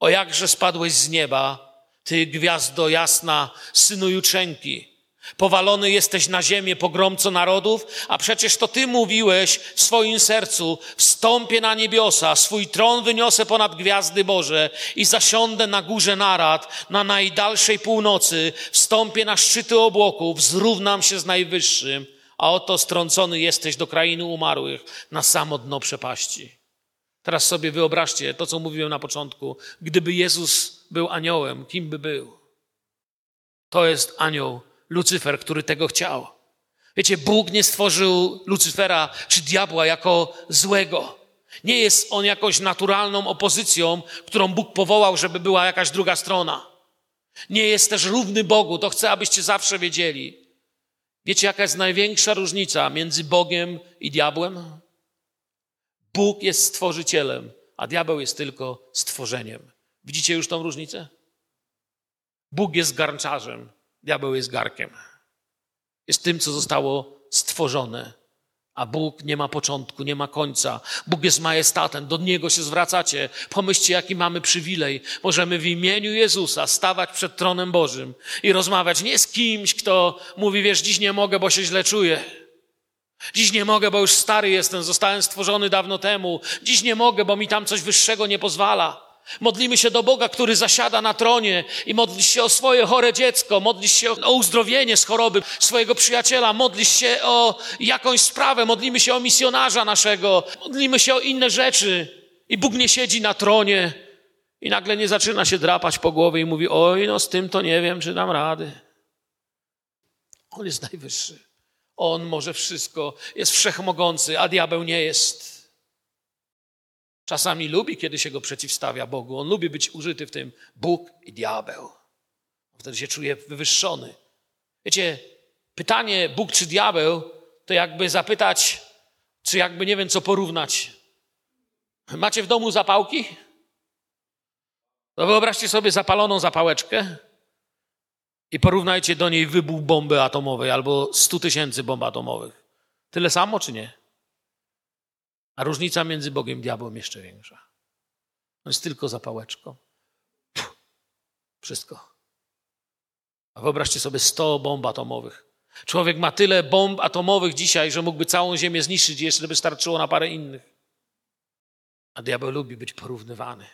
O jakże spadłeś z nieba, ty gwiazdo jasna, synu jutrzenki. Powalony jesteś na ziemię, pogromco narodów, a przecież to ty mówiłeś w swoim sercu, wstąpię na niebiosa, swój tron wyniosę ponad gwiazdy Boże i zasiądę na górze narad, na najdalszej północy, wstąpię na szczyty obłoków, zrównam się z najwyższym, a oto strącony jesteś do krainy umarłych, na samo dno przepaści. Teraz sobie wyobraźcie to, co mówiłem na początku. Gdyby Jezus był aniołem, kim by był? To jest anioł, Lucyfer, który tego chciał. Wiecie, Bóg nie stworzył Lucyfera czy diabła jako złego. Nie jest on jakąś naturalną opozycją, którą Bóg powołał, żeby była jakaś druga strona. Nie jest też równy Bogu, to chcę, abyście zawsze wiedzieli. Wiecie, jaka jest największa różnica między Bogiem i diabłem? Bóg jest stworzycielem, a diabeł jest tylko stworzeniem. Widzicie już tą różnicę? Bóg jest garnczarzem, diabeł jest garkiem. Jest tym, co zostało stworzone. A Bóg nie ma początku, nie ma końca. Bóg jest majestatem, do Niego się zwracacie. Pomyślcie, jaki mamy przywilej. Możemy w imieniu Jezusa stawać przed tronem Bożym i rozmawiać nie z kimś, kto mówi, wiesz, dziś nie mogę, bo się źle czuję. Dziś nie mogę, bo już stary jestem, zostałem stworzony dawno temu. Dziś nie mogę, bo mi tam coś wyższego nie pozwala. Modlimy się do Boga, który zasiada na tronie i modlisz się o swoje chore dziecko, modlisz się o uzdrowienie z choroby swojego przyjaciela, modlisz się o jakąś sprawę, modlimy się o misjonarza naszego, modlimy się o inne rzeczy. I Bóg nie siedzi na tronie i nagle nie zaczyna się drapać po głowie i mówi: Oj, no z tym to nie wiem, czy dam rady. On jest najwyższy. On może wszystko, jest wszechmogący, a diabeł nie jest. Czasami lubi, kiedy się go przeciwstawia Bogu. On lubi być użyty w tym Bóg i diabeł. Wtedy się czuje wywyższony. Wiecie, pytanie Bóg czy diabeł, to jakby zapytać, czy jakby nie wiem, co porównać. Macie w domu zapałki? No wyobraźcie sobie zapaloną zapałeczkę i porównajcie do niej wybuch bomby atomowej albo 100 tysięcy bomb atomowych. Tyle samo czy nie? A różnica między Bogiem i diabłem jeszcze większa. On jest tylko zapałeczką. Puh, wszystko. A wyobraźcie sobie 100 bomb atomowych. Człowiek ma tyle bomb atomowych dzisiaj, że mógłby całą Ziemię zniszczyć, jeszcze by starczyło na parę innych. A diabeł lubi być porównywany.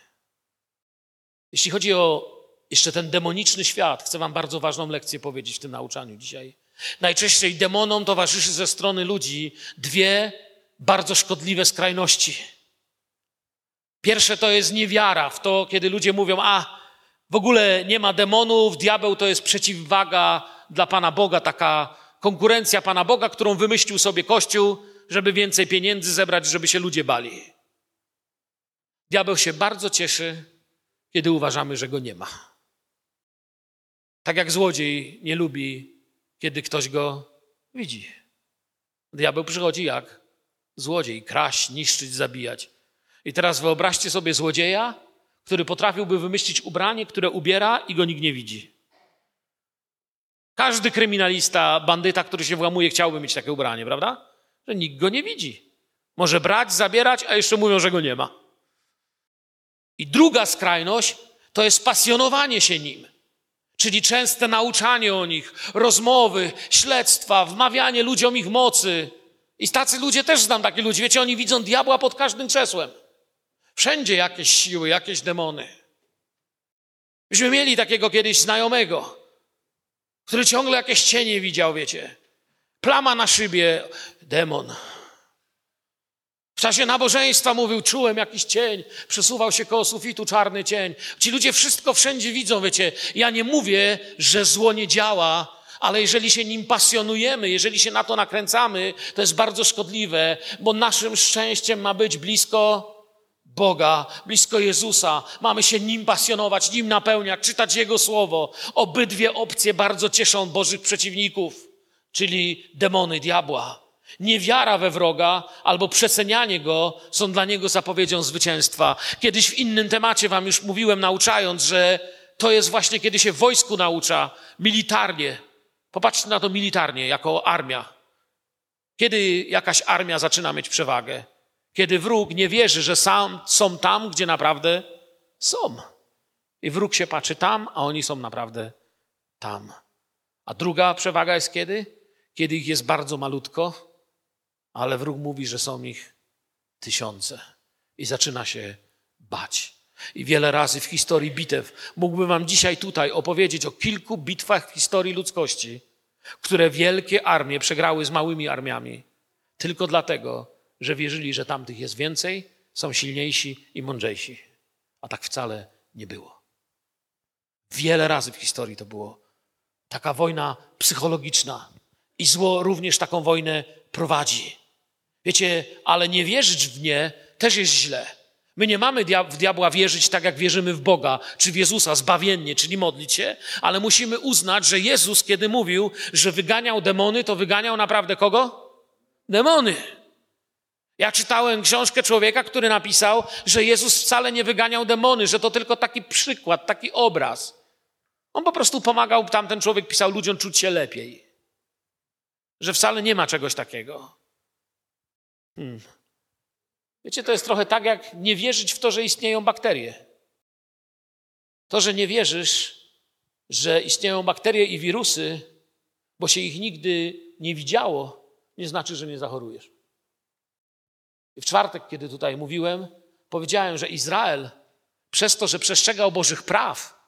Jeśli chodzi o jeszcze ten demoniczny świat, chcę Wam bardzo ważną lekcję powiedzieć w tym nauczaniu dzisiaj. Najczęściej demonom towarzyszy ze strony ludzi dwie bardzo szkodliwe skrajności. Pierwsze to jest niewiara w to, kiedy ludzie mówią: A, w ogóle nie ma demonów, diabeł to jest przeciwwaga dla Pana Boga, taka konkurencja Pana Boga, którą wymyślił sobie Kościół, żeby więcej pieniędzy zebrać, żeby się ludzie bali. Diabeł się bardzo cieszy, kiedy uważamy, że go nie ma. Tak jak złodziej nie lubi, kiedy ktoś go widzi. Diabeł przychodzi jak? Złodziej, kraść, niszczyć, zabijać. I teraz wyobraźcie sobie złodzieja, który potrafiłby wymyślić ubranie, które ubiera i go nikt nie widzi. Każdy kryminalista, bandyta, który się włamuje, chciałby mieć takie ubranie, prawda? Że nikt go nie widzi. Może brać, zabierać, a jeszcze mówią, że go nie ma. I druga skrajność to jest pasjonowanie się nim. Czyli częste nauczanie o nich, rozmowy, śledztwa, wmawianie ludziom ich mocy, i tacy ludzie też znam takie ludzi. Wiecie, oni widzą diabła pod każdym krzesłem. Wszędzie jakieś siły, jakieś demony. Myśmy mieli takiego kiedyś znajomego, który ciągle jakieś cienie widział, wiecie. Plama na szybie, demon. W czasie nabożeństwa mówił, czułem jakiś cień, przesuwał się koło sufitu czarny cień. Ci ludzie wszystko wszędzie widzą, wiecie. Ja nie mówię, że zło nie działa, ale jeżeli się nim pasjonujemy, jeżeli się na to nakręcamy, to jest bardzo szkodliwe, bo naszym szczęściem ma być blisko Boga, blisko Jezusa. Mamy się nim pasjonować, nim napełniać, czytać Jego słowo. Obydwie opcje bardzo cieszą Bożych przeciwników, czyli demony diabła. Niewiara we wroga albo przecenianie go są dla niego zapowiedzią zwycięstwa. Kiedyś w innym temacie wam już mówiłem, nauczając, że to jest właśnie kiedy się wojsku naucza, militarnie. Popatrzcie na to militarnie, jako armia. Kiedy jakaś armia zaczyna mieć przewagę? Kiedy wróg nie wierzy, że sam, są tam, gdzie naprawdę są. I wróg się patrzy tam, a oni są naprawdę tam. A druga przewaga jest kiedy? Kiedy ich jest bardzo malutko, ale wróg mówi, że są ich tysiące. I zaczyna się bać. I wiele razy w historii bitew mógłbym wam dzisiaj tutaj opowiedzieć o kilku bitwach w historii ludzkości, które wielkie armie przegrały z małymi armiami, tylko dlatego, że wierzyli, że tamtych jest więcej, są silniejsi i mądrzejsi. A tak wcale nie było. Wiele razy w historii to było. Taka wojna psychologiczna. I zło również taką wojnę prowadzi. Wiecie, ale nie wierzyć w nie też jest źle. My nie mamy w diabła wierzyć tak, jak wierzymy w Boga, czy w Jezusa zbawiennie, czyli modlić się, ale musimy uznać, że Jezus, kiedy mówił, że wyganiał demony, to wyganiał naprawdę kogo? Demony. Ja czytałem książkę człowieka, który napisał, że Jezus wcale nie wyganiał demony, że to tylko taki przykład, taki obraz. On po prostu pomagał, tamten człowiek pisał ludziom czuć się lepiej. Że wcale nie ma czegoś takiego. Hmm. Wiecie, to jest trochę tak, jak nie wierzyć w to, że istnieją bakterie. To, że nie wierzysz, że istnieją bakterie i wirusy, bo się ich nigdy nie widziało, nie znaczy, że nie zachorujesz. I w czwartek, kiedy tutaj mówiłem, powiedziałem, że Izrael przez to, że przestrzegał Bożych praw,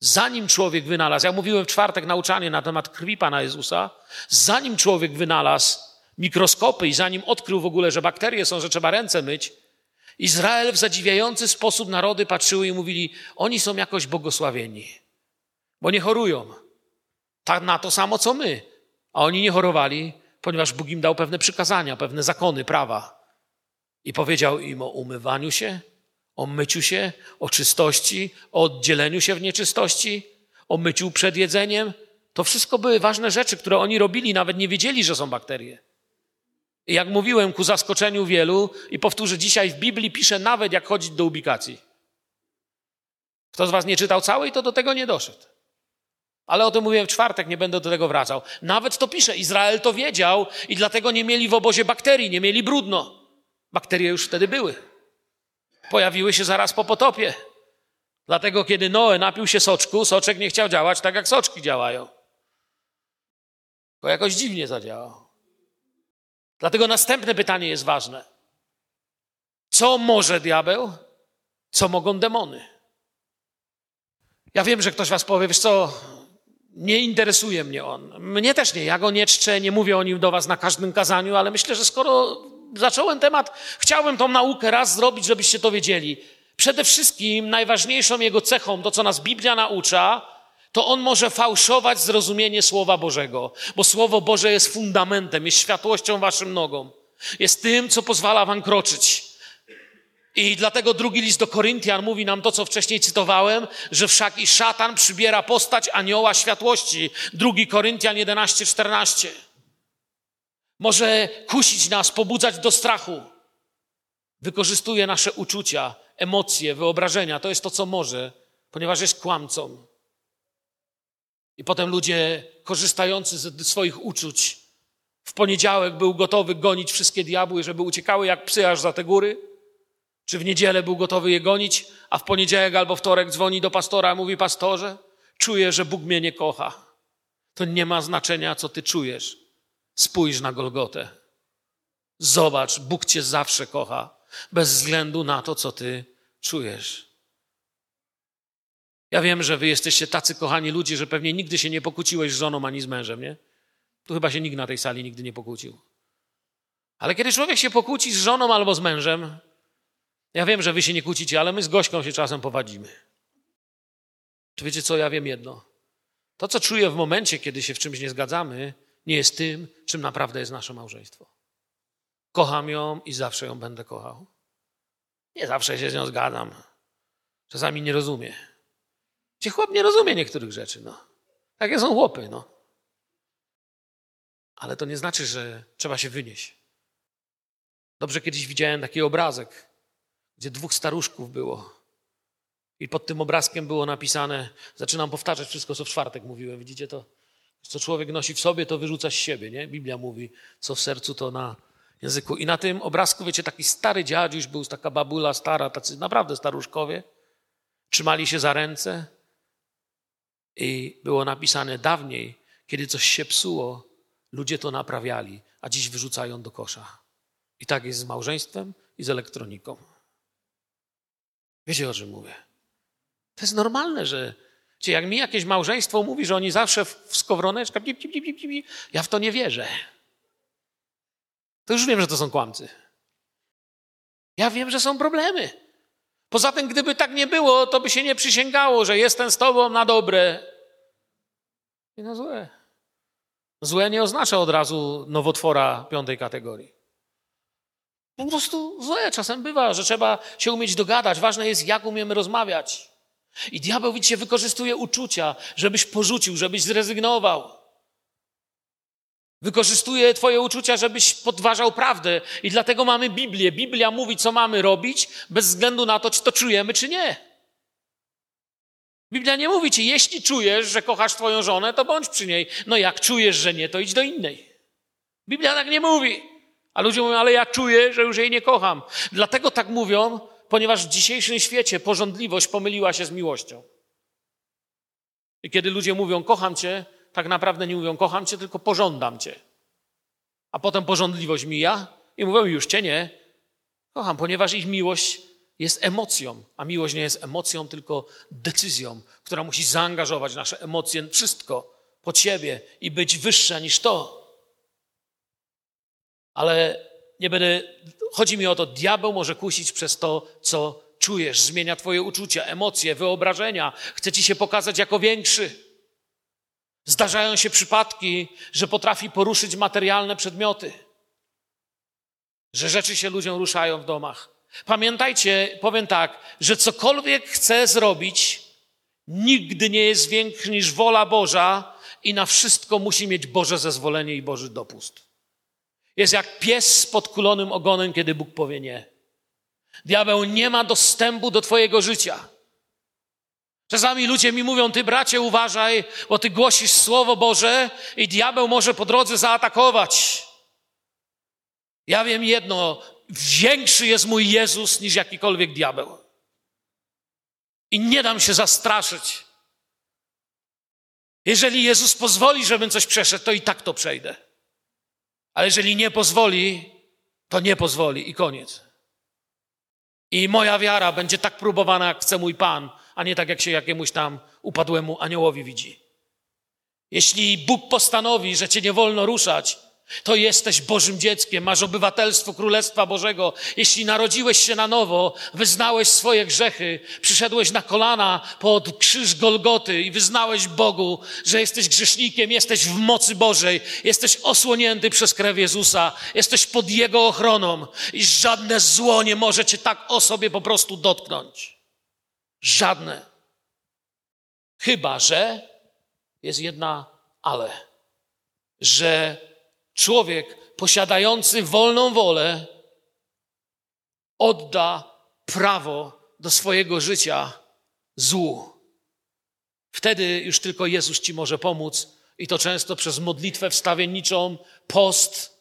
zanim człowiek wynalazł, ja mówiłem w czwartek nauczanie na temat krwi Pana Jezusa, zanim człowiek wynalazł mikroskopy i zanim odkrył w ogóle, że bakterie są, że trzeba ręce myć, Izrael w zadziwiający sposób narody patrzyły i mówili, oni są jakoś błogosławieni, bo nie chorują. Tak na to samo, co my. A oni nie chorowali, ponieważ Bóg im dał pewne przykazania, pewne zakony, prawa. I powiedział im o umywaniu się, o myciu się, o czystości, o oddzieleniu się w nieczystości, o myciu przed jedzeniem. To wszystko były ważne rzeczy, które oni robili, nawet nie wiedzieli, że są bakterie. Jak mówiłem ku zaskoczeniu wielu, i powtórzę dzisiaj, w Biblii pisze nawet, jak chodzić do ubikacji. Kto z Was nie czytał całej, to do tego nie doszedł. Ale o tym mówiłem w czwartek, nie będę do tego wracał. Nawet to pisze, Izrael to wiedział i dlatego nie mieli w obozie bakterii, nie mieli brudno. Bakterie już wtedy były. Pojawiły się zaraz po potopie. Dlatego, kiedy Noe napił się soczku, soczek nie chciał działać tak, jak soczki działają. Bo jakoś dziwnie zadziałał. Dlatego następne pytanie jest ważne. Co może diabeł? Co mogą demony? Ja wiem, że ktoś was powie, wiesz co, nie interesuje mnie on. Mnie też nie. Ja go nie czczę, nie mówię o nim do was na każdym kazaniu, ale myślę, że skoro zacząłem temat, chciałbym tą naukę raz zrobić, żebyście to wiedzieli. Przede wszystkim najważniejszą jego cechą, to co nas Biblia naucza, to on może fałszować zrozumienie Słowa Bożego, bo Słowo Boże jest fundamentem, jest światłością waszym nogom, jest tym, co pozwala wam kroczyć. I dlatego drugi list do Koryntian mówi nam to, co wcześniej cytowałem, że wszak i szatan przybiera postać anioła światłości. Drugi Koryntian 11, 14. Może kusić nas, pobudzać do strachu. Wykorzystuje nasze uczucia, emocje, wyobrażenia. To jest to, co może, ponieważ jest kłamcą. I potem ludzie korzystający ze swoich uczuć w poniedziałek był gotowy gonić wszystkie diabły, żeby uciekały jak psy aż za te góry. Czy w niedzielę był gotowy je gonić, a w poniedziałek albo wtorek dzwoni do pastora mówi: Pastorze, czuję, że Bóg mnie nie kocha. To nie ma znaczenia, co ty czujesz. Spójrz na Golgotę. Zobacz, Bóg cię zawsze kocha, bez względu na to, co ty czujesz. Ja wiem, że wy jesteście tacy kochani ludzie, że pewnie nigdy się nie pokłóciłeś z żoną ani z mężem, nie? Tu chyba się nikt na tej sali nigdy nie pokłócił. Ale kiedy człowiek się pokłóci z żoną albo z mężem, ja wiem, że wy się nie kłócicie, ale my z Gośką się czasem powadzimy. Czy wiecie co, ja wiem jedno. To, co czuję w momencie, kiedy się w czymś nie zgadzamy, nie jest tym, czym naprawdę jest nasze małżeństwo. Kocham ją i zawsze ją będę kochał. Nie zawsze się z nią zgadzam. Czasami nie rozumie. Ci chłop nie rozumie niektórych rzeczy, no. Takie są chłopy, no. Ale to nie znaczy, że trzeba się wynieść. Dobrze kiedyś widziałem taki obrazek, gdzie dwóch staruszków było. I pod tym obrazkiem było napisane, zaczynam powtarzać wszystko, co w czwartek mówiłem, widzicie to? Co człowiek nosi w sobie, to wyrzuca z siebie, nie? Biblia mówi, co w sercu, to na języku. I na tym obrazku, wiecie, taki stary dziadziuś był, taka babula stara, tacy naprawdę staruszkowie, trzymali się za ręce i było napisane dawniej, kiedy coś się psuło, ludzie to naprawiali, a dziś wyrzucają do kosza. I tak jest z małżeństwem i z elektroniką. Wiecie, o czym mówię? To jest normalne, że Czy jak mi jakieś małżeństwo mówi, że oni zawsze w skowroneczka, pip, pip, pip, pip, ja w to nie wierzę. To już wiem, że to są kłamcy. Ja wiem, że są problemy. Poza tym, gdyby tak nie było, to by się nie przysięgało, że jestem z tobą na dobre i na złe. Złe nie oznacza od razu nowotwora piątej kategorii. Po prostu złe czasem bywa, że trzeba się umieć dogadać. Ważne jest, jak umiemy rozmawiać. I diabeł, widzicie, wykorzystuje uczucia, żebyś porzucił, żebyś zrezygnował. Wykorzystuje Twoje uczucia, żebyś podważał prawdę. I dlatego mamy Biblię. Biblia mówi, co mamy robić, bez względu na to, czy to czujemy, czy nie. Biblia nie mówi ci, jeśli czujesz, że kochasz Twoją żonę, to bądź przy niej. No jak czujesz, że nie, to idź do innej. Biblia tak nie mówi. A ludzie mówią, ale ja czuję, że już jej nie kocham. Dlatego tak mówią, ponieważ w dzisiejszym świecie porządliwość pomyliła się z miłością. I kiedy ludzie mówią, kocham cię, tak naprawdę nie mówią, kocham cię, tylko pożądam cię. A potem porządliwość mija i mówią, już cię nie. Kocham, ponieważ ich miłość jest emocją, a miłość nie jest emocją, tylko decyzją, która musi zaangażować nasze emocje, wszystko pod siebie i być wyższa niż to. Ale nie będę, chodzi mi o to, diabeł może kusić przez to, co czujesz, zmienia twoje uczucia, emocje, wyobrażenia, chce ci się pokazać jako większy. Zdarzają się przypadki, że potrafi poruszyć materialne przedmioty, że rzeczy się ludziom ruszają w domach. Pamiętajcie, powiem tak, że cokolwiek chce zrobić, nigdy nie jest większy niż wola Boża i na wszystko musi mieć Boże zezwolenie i Boży dopust. Jest jak pies z podkulonym ogonem, kiedy Bóg powie nie. Diabeł nie ma dostępu do Twojego życia. Czasami ludzie mi mówią, ty bracie uważaj, bo ty głosisz Słowo Boże i diabeł może po drodze zaatakować. Ja wiem jedno, większy jest mój Jezus niż jakikolwiek diabeł. I nie dam się zastraszyć. Jeżeli Jezus pozwoli, żebym coś przeszedł, to i tak to przejdę. Ale jeżeli nie pozwoli, to nie pozwoli i koniec. I moja wiara będzie tak próbowana, jak chce mój Pan, a nie tak, jak się jakiemuś tam upadłemu aniołowi widzi. Jeśli Bóg postanowi, że cię nie wolno ruszać, to jesteś Bożym dzieckiem, masz obywatelstwo Królestwa Bożego. Jeśli narodziłeś się na nowo, wyznałeś swoje grzechy, przyszedłeś na kolana pod krzyż Golgoty i wyznałeś Bogu, że jesteś grzesznikiem, jesteś w mocy Bożej, jesteś osłonięty przez krew Jezusa, jesteś pod Jego ochroną i żadne zło nie może cię tak o sobie po prostu dotknąć. Żadne. Chyba, że jest jedna ale, że człowiek posiadający wolną wolę odda prawo do swojego życia złu. Wtedy już tylko Jezus ci może pomóc i to często przez modlitwę wstawienniczą, post,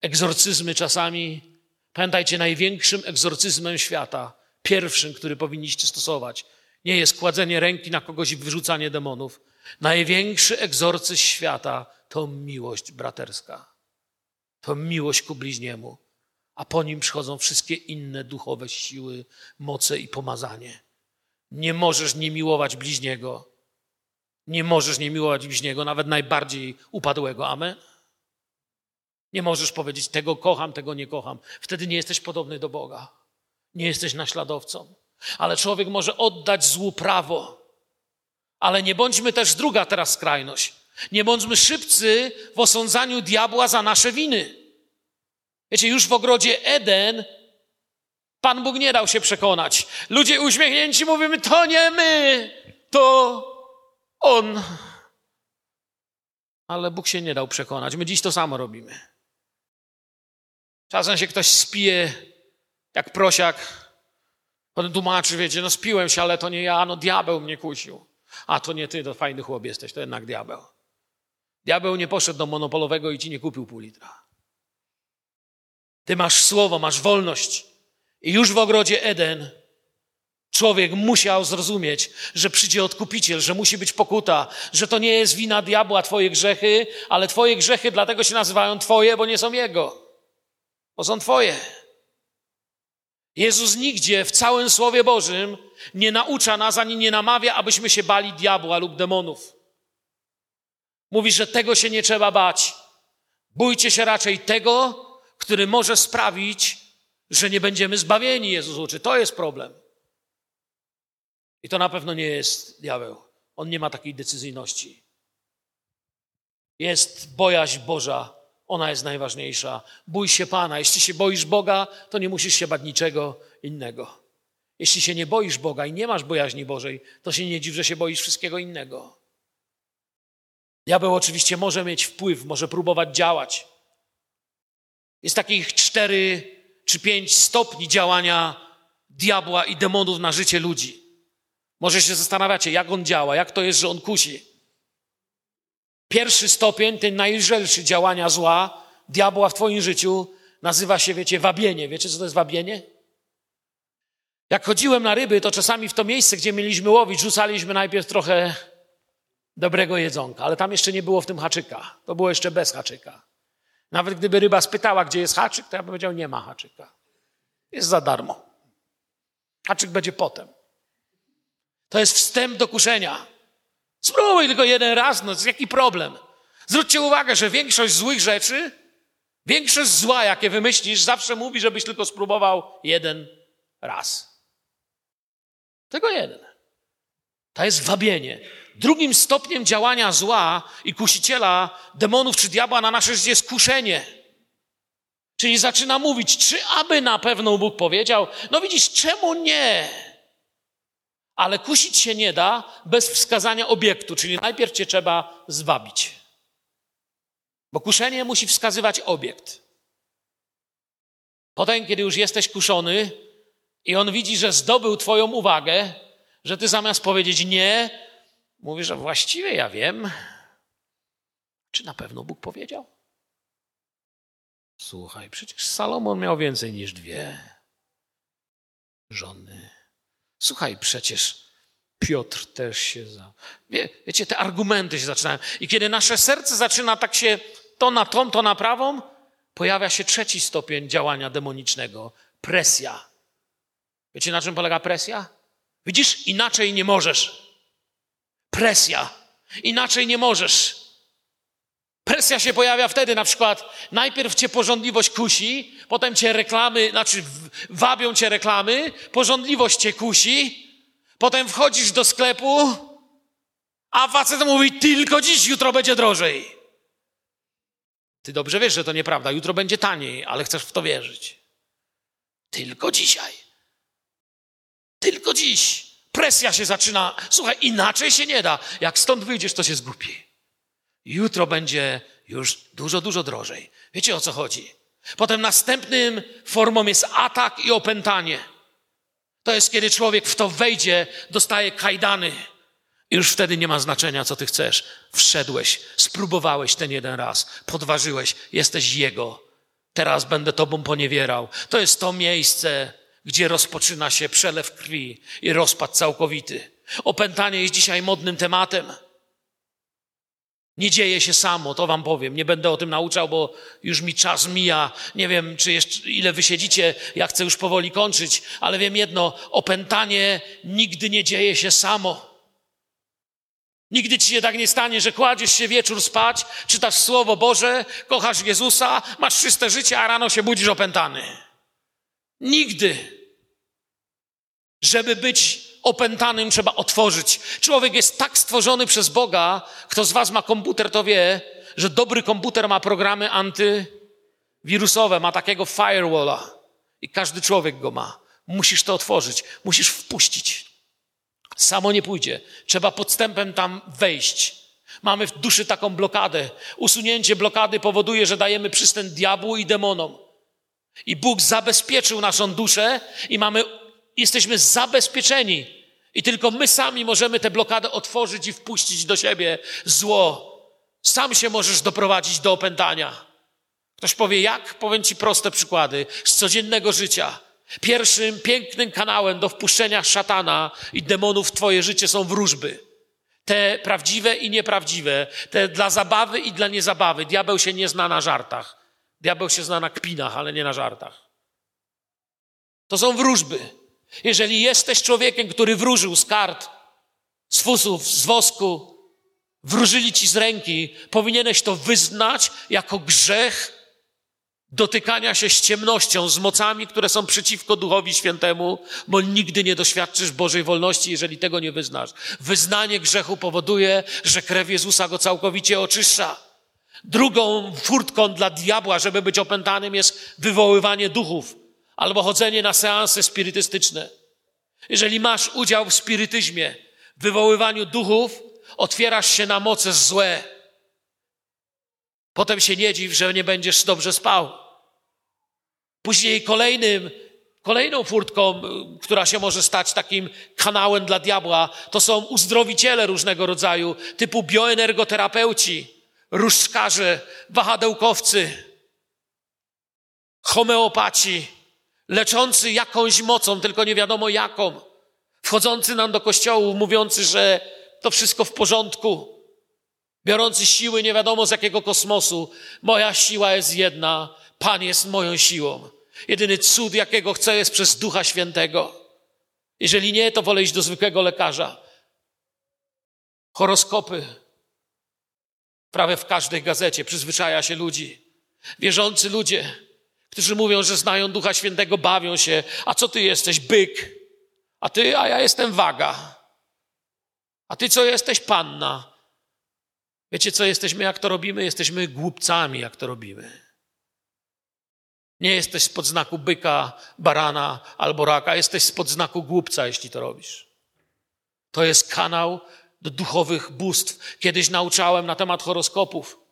egzorcyzmy czasami. Pamiętajcie, największym egzorcyzmem świata, pierwszym, który powinniście stosować, nie jest kładzenie ręki na kogoś i wyrzucanie demonów. Największy egzorcyzm świata to miłość braterska. To miłość ku bliźniemu. A po nim przychodzą wszystkie inne duchowe siły, moce i pomazanie. Nie możesz nie miłować bliźniego. Nie możesz nie miłować bliźniego, nawet najbardziej upadłego. Amen? Nie możesz powiedzieć, tego kocham, tego nie kocham. Wtedy nie jesteś podobny do Boga. Nie jesteś naśladowcą. Ale człowiek może oddać złu prawo. Ale nie bądźmy też druga teraz skrajność. Nie bądźmy szybcy w osądzaniu diabła za nasze winy. Wiecie, już w ogrodzie Eden Pan Bóg nie dał się przekonać. Ludzie uśmiechnięci mówimy, to nie my, to On. Ale Bóg się nie dał przekonać. My dziś to samo robimy. Czasem się ktoś spije jak prosiak. Potem tłumaczy, wiecie, no spiłem się, ale to nie ja, no diabeł mnie kusił. A to nie ty, to fajny chłop jesteś, to jednak diabeł. Diabeł nie poszedł do monopolowego i ci nie kupił pół litra. Ty masz słowo, masz wolność. I już w ogrodzie Eden człowiek musiał zrozumieć, że przyjdzie odkupiciel, że musi być pokuta, że to nie jest wina diabła twoje grzechy, ale twoje grzechy dlatego się nazywają twoje, bo nie są jego. Bo są twoje. Jezus nigdzie w całym Słowie Bożym nie naucza nas ani nie namawia, abyśmy się bali diabła lub demonów. Mówi, że tego się nie trzeba bać. Bójcie się raczej tego, który może sprawić, że nie będziemy zbawieni, Jezus uczy. To jest problem. I to na pewno nie jest diabeł. On nie ma takiej decyzyjności. Jest bojaźń Boża, ona jest najważniejsza. Bój się Pana. Jeśli się boisz Boga, to nie musisz się bać niczego innego. Jeśli się nie boisz Boga i nie masz bojaźni Bożej, to się nie dziw, że się boisz wszystkiego innego. Diabeł oczywiście może mieć wpływ, może próbować działać. Jest takich cztery czy pięć stopni działania diabła i demonów na życie ludzi. Może się zastanawiacie, jak on działa, jak to jest, że on kusi. Pierwszy stopień, ten najlżejszy działania zła, diabła w twoim życiu, nazywa się, wiecie, wabienie. Wiecie, co to jest wabienie? Jak chodziłem na ryby, to czasami w to miejsce, gdzie mieliśmy łowić, rzucaliśmy najpierw trochę dobrego jedzonka, ale tam jeszcze nie było w tym haczyka. To było jeszcze bez haczyka. Nawet gdyby ryba spytała, gdzie jest haczyk, to ja bym powiedział, nie ma haczyka. Jest za darmo. Haczyk będzie potem. To jest wstęp do kuszenia. Spróbuj tylko jeden raz, no jaki problem? Zwróćcie uwagę, że większość złych rzeczy, większość zła, jakie wymyślisz, zawsze mówi, żebyś tylko spróbował jeden raz. Tylko jeden. To jest wabienie. Drugim stopniem działania zła i kusiciela, demonów czy diabła na nasze życie jest kuszenie. Czyli zaczyna mówić, czy aby na pewno Bóg powiedział, no widzisz, czemu nie? Ale kusić się nie da bez wskazania obiektu, czyli najpierw cię trzeba zwabić. Bo kuszenie musi wskazywać obiekt. Potem, kiedy już jesteś kuszony i on widzi, że zdobył Twoją uwagę, że Ty zamiast powiedzieć nie, mówisz, że właściwie ja wiem, czy na pewno Bóg powiedział? Słuchaj, przecież Salomon miał więcej niż dwie żony. Słuchaj, przecież Piotr też się za. Wie, wiecie, te argumenty się zaczynają. I kiedy nasze serce zaczyna tak się to na tą, to na prawą, pojawia się trzeci stopień działania demonicznego presja. Wiecie, na czym polega presja? Widzisz, inaczej nie możesz. Presja. Inaczej nie możesz. Presja się pojawia wtedy, na przykład, najpierw cię porządliwość kusi, potem cię reklamy, znaczy wabią cię reklamy, porządliwość cię kusi, potem wchodzisz do sklepu, a facet mówi, tylko dziś, jutro będzie drożej. Ty dobrze wiesz, że to nieprawda, jutro będzie taniej, ale chcesz w to wierzyć. Tylko dzisiaj. Tylko dziś. Presja się zaczyna. Słuchaj, inaczej się nie da. Jak stąd wyjdziesz, to się zgubi. Jutro będzie już dużo, dużo drożej. Wiecie o co chodzi? Potem następnym formą jest atak i opętanie. To jest kiedy człowiek w to wejdzie, dostaje kajdany. I już wtedy nie ma znaczenia, co ty chcesz. Wszedłeś, spróbowałeś ten jeden raz, podważyłeś, jesteś Jego. Teraz będę Tobą poniewierał. To jest to miejsce, gdzie rozpoczyna się przelew krwi i rozpad całkowity. Opętanie jest dzisiaj modnym tematem. Nie dzieje się samo, to wam powiem. Nie będę o tym nauczał, bo już mi czas mija. Nie wiem, czy jeszcze ile wy siedzicie. Ja chcę już powoli kończyć, ale wiem jedno: opętanie nigdy nie dzieje się samo. Nigdy ci się tak nie stanie, że kładziesz się wieczór spać, czytasz Słowo Boże, kochasz Jezusa, masz czyste życie, a rano się budzisz opętany. Nigdy. Żeby być opętanym trzeba otworzyć. Człowiek jest tak stworzony przez Boga, kto z was ma komputer, to wie, że dobry komputer ma programy antywirusowe, ma takiego firewalla. I każdy człowiek go ma. Musisz to otworzyć, musisz wpuścić. Samo nie pójdzie. Trzeba podstępem tam wejść. Mamy w duszy taką blokadę. Usunięcie blokady powoduje, że dajemy przystęp diabłu i demonom. I Bóg zabezpieczył naszą duszę i mamy jesteśmy zabezpieczeni. I tylko my sami możemy tę blokadę otworzyć i wpuścić do siebie zło. Sam się możesz doprowadzić do opętania. Ktoś powie, jak? Powiem Ci proste przykłady z codziennego życia. Pierwszym pięknym kanałem do wpuszczenia szatana i demonów w Twoje życie są wróżby. Te prawdziwe i nieprawdziwe, te dla zabawy i dla niezabawy. Diabeł się nie zna na żartach. Diabeł się zna na kpinach, ale nie na żartach. To są wróżby. Jeżeli jesteś człowiekiem, który wróżył z kart, z fusów, z wosku, wróżyli ci z ręki, powinieneś to wyznać jako grzech dotykania się z ciemnością, z mocami, które są przeciwko Duchowi Świętemu, bo nigdy nie doświadczysz Bożej wolności, jeżeli tego nie wyznasz. Wyznanie grzechu powoduje, że krew Jezusa go całkowicie oczyszcza. Drugą furtką dla diabła, żeby być opętanym, jest wywoływanie duchów albo chodzenie na seanse spirytystyczne. Jeżeli masz udział w spirytyzmie, w wywoływaniu duchów, otwierasz się na moce złe. Potem się nie dziw, że nie będziesz dobrze spał. Później kolejnym, kolejną furtką, która się może stać takim kanałem dla diabła, to są uzdrowiciele różnego rodzaju, typu bioenergoterapeuci, różdżkarze, wahadełkowcy, homeopaci, leczący jakąś mocą, tylko nie wiadomo jaką, wchodzący nam do kościołu, mówiący, że to wszystko w porządku, biorący siły nie wiadomo z jakiego kosmosu. Moja siła jest jedna, Pan jest moją siłą. Jedyny cud, jakiego chcę, jest przez Ducha Świętego. Jeżeli nie, to wolę iść do zwykłego lekarza. Horoskopy. Prawie w każdej gazecie przyzwyczaja się ludzi. Wierzący ludzie, którzy mówią, że znają Ducha Świętego, bawią się. A co ty jesteś? Byk. A ty, a ja jestem waga. A ty co jesteś? Panna. Wiecie co jesteśmy, jak to robimy? Jesteśmy głupcami, jak to robimy. Nie jesteś spod znaku byka, barana albo raka, jesteś spod znaku głupca, jeśli to robisz. To jest kanał do duchowych bóstw. Kiedyś nauczałem na temat horoskopów.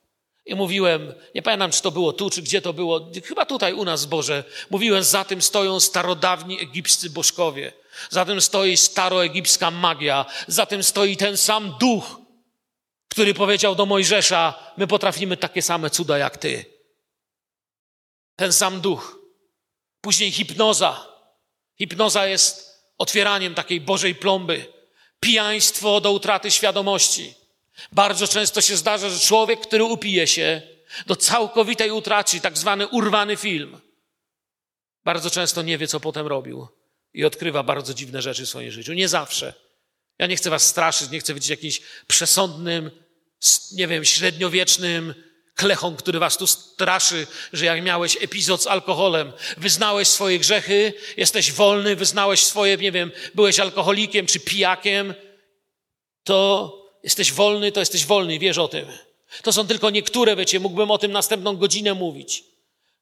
I mówiłem, nie pamiętam, czy to było tu, czy gdzie to było, chyba tutaj u nas Boże. Mówiłem, za tym stoją starodawni egipscy bożkowie. Za tym stoi staroegipska magia. Za tym stoi ten sam duch, który powiedział do Mojżesza, my potrafimy takie same cuda jak ty. Ten sam duch. Później hipnoza. Hipnoza jest otwieraniem takiej Bożej plomby. Pijaństwo do utraty świadomości. Bardzo często się zdarza, że człowiek, który upije się do całkowitej utraty, tak zwany urwany film, bardzo często nie wie, co potem robił i odkrywa bardzo dziwne rzeczy w swoim życiu. Nie zawsze. Ja nie chcę was straszyć, nie chcę być jakimś przesądnym, nie wiem, średniowiecznym klechą, który was tu straszy, że jak miałeś epizod z alkoholem, wyznałeś swoje grzechy, jesteś wolny, wyznałeś swoje, nie wiem, byłeś alkoholikiem czy pijakiem, to jesteś wolny, to jesteś wolny, wiesz o tym. To są tylko niektóre, wiecie, mógłbym o tym następną godzinę mówić.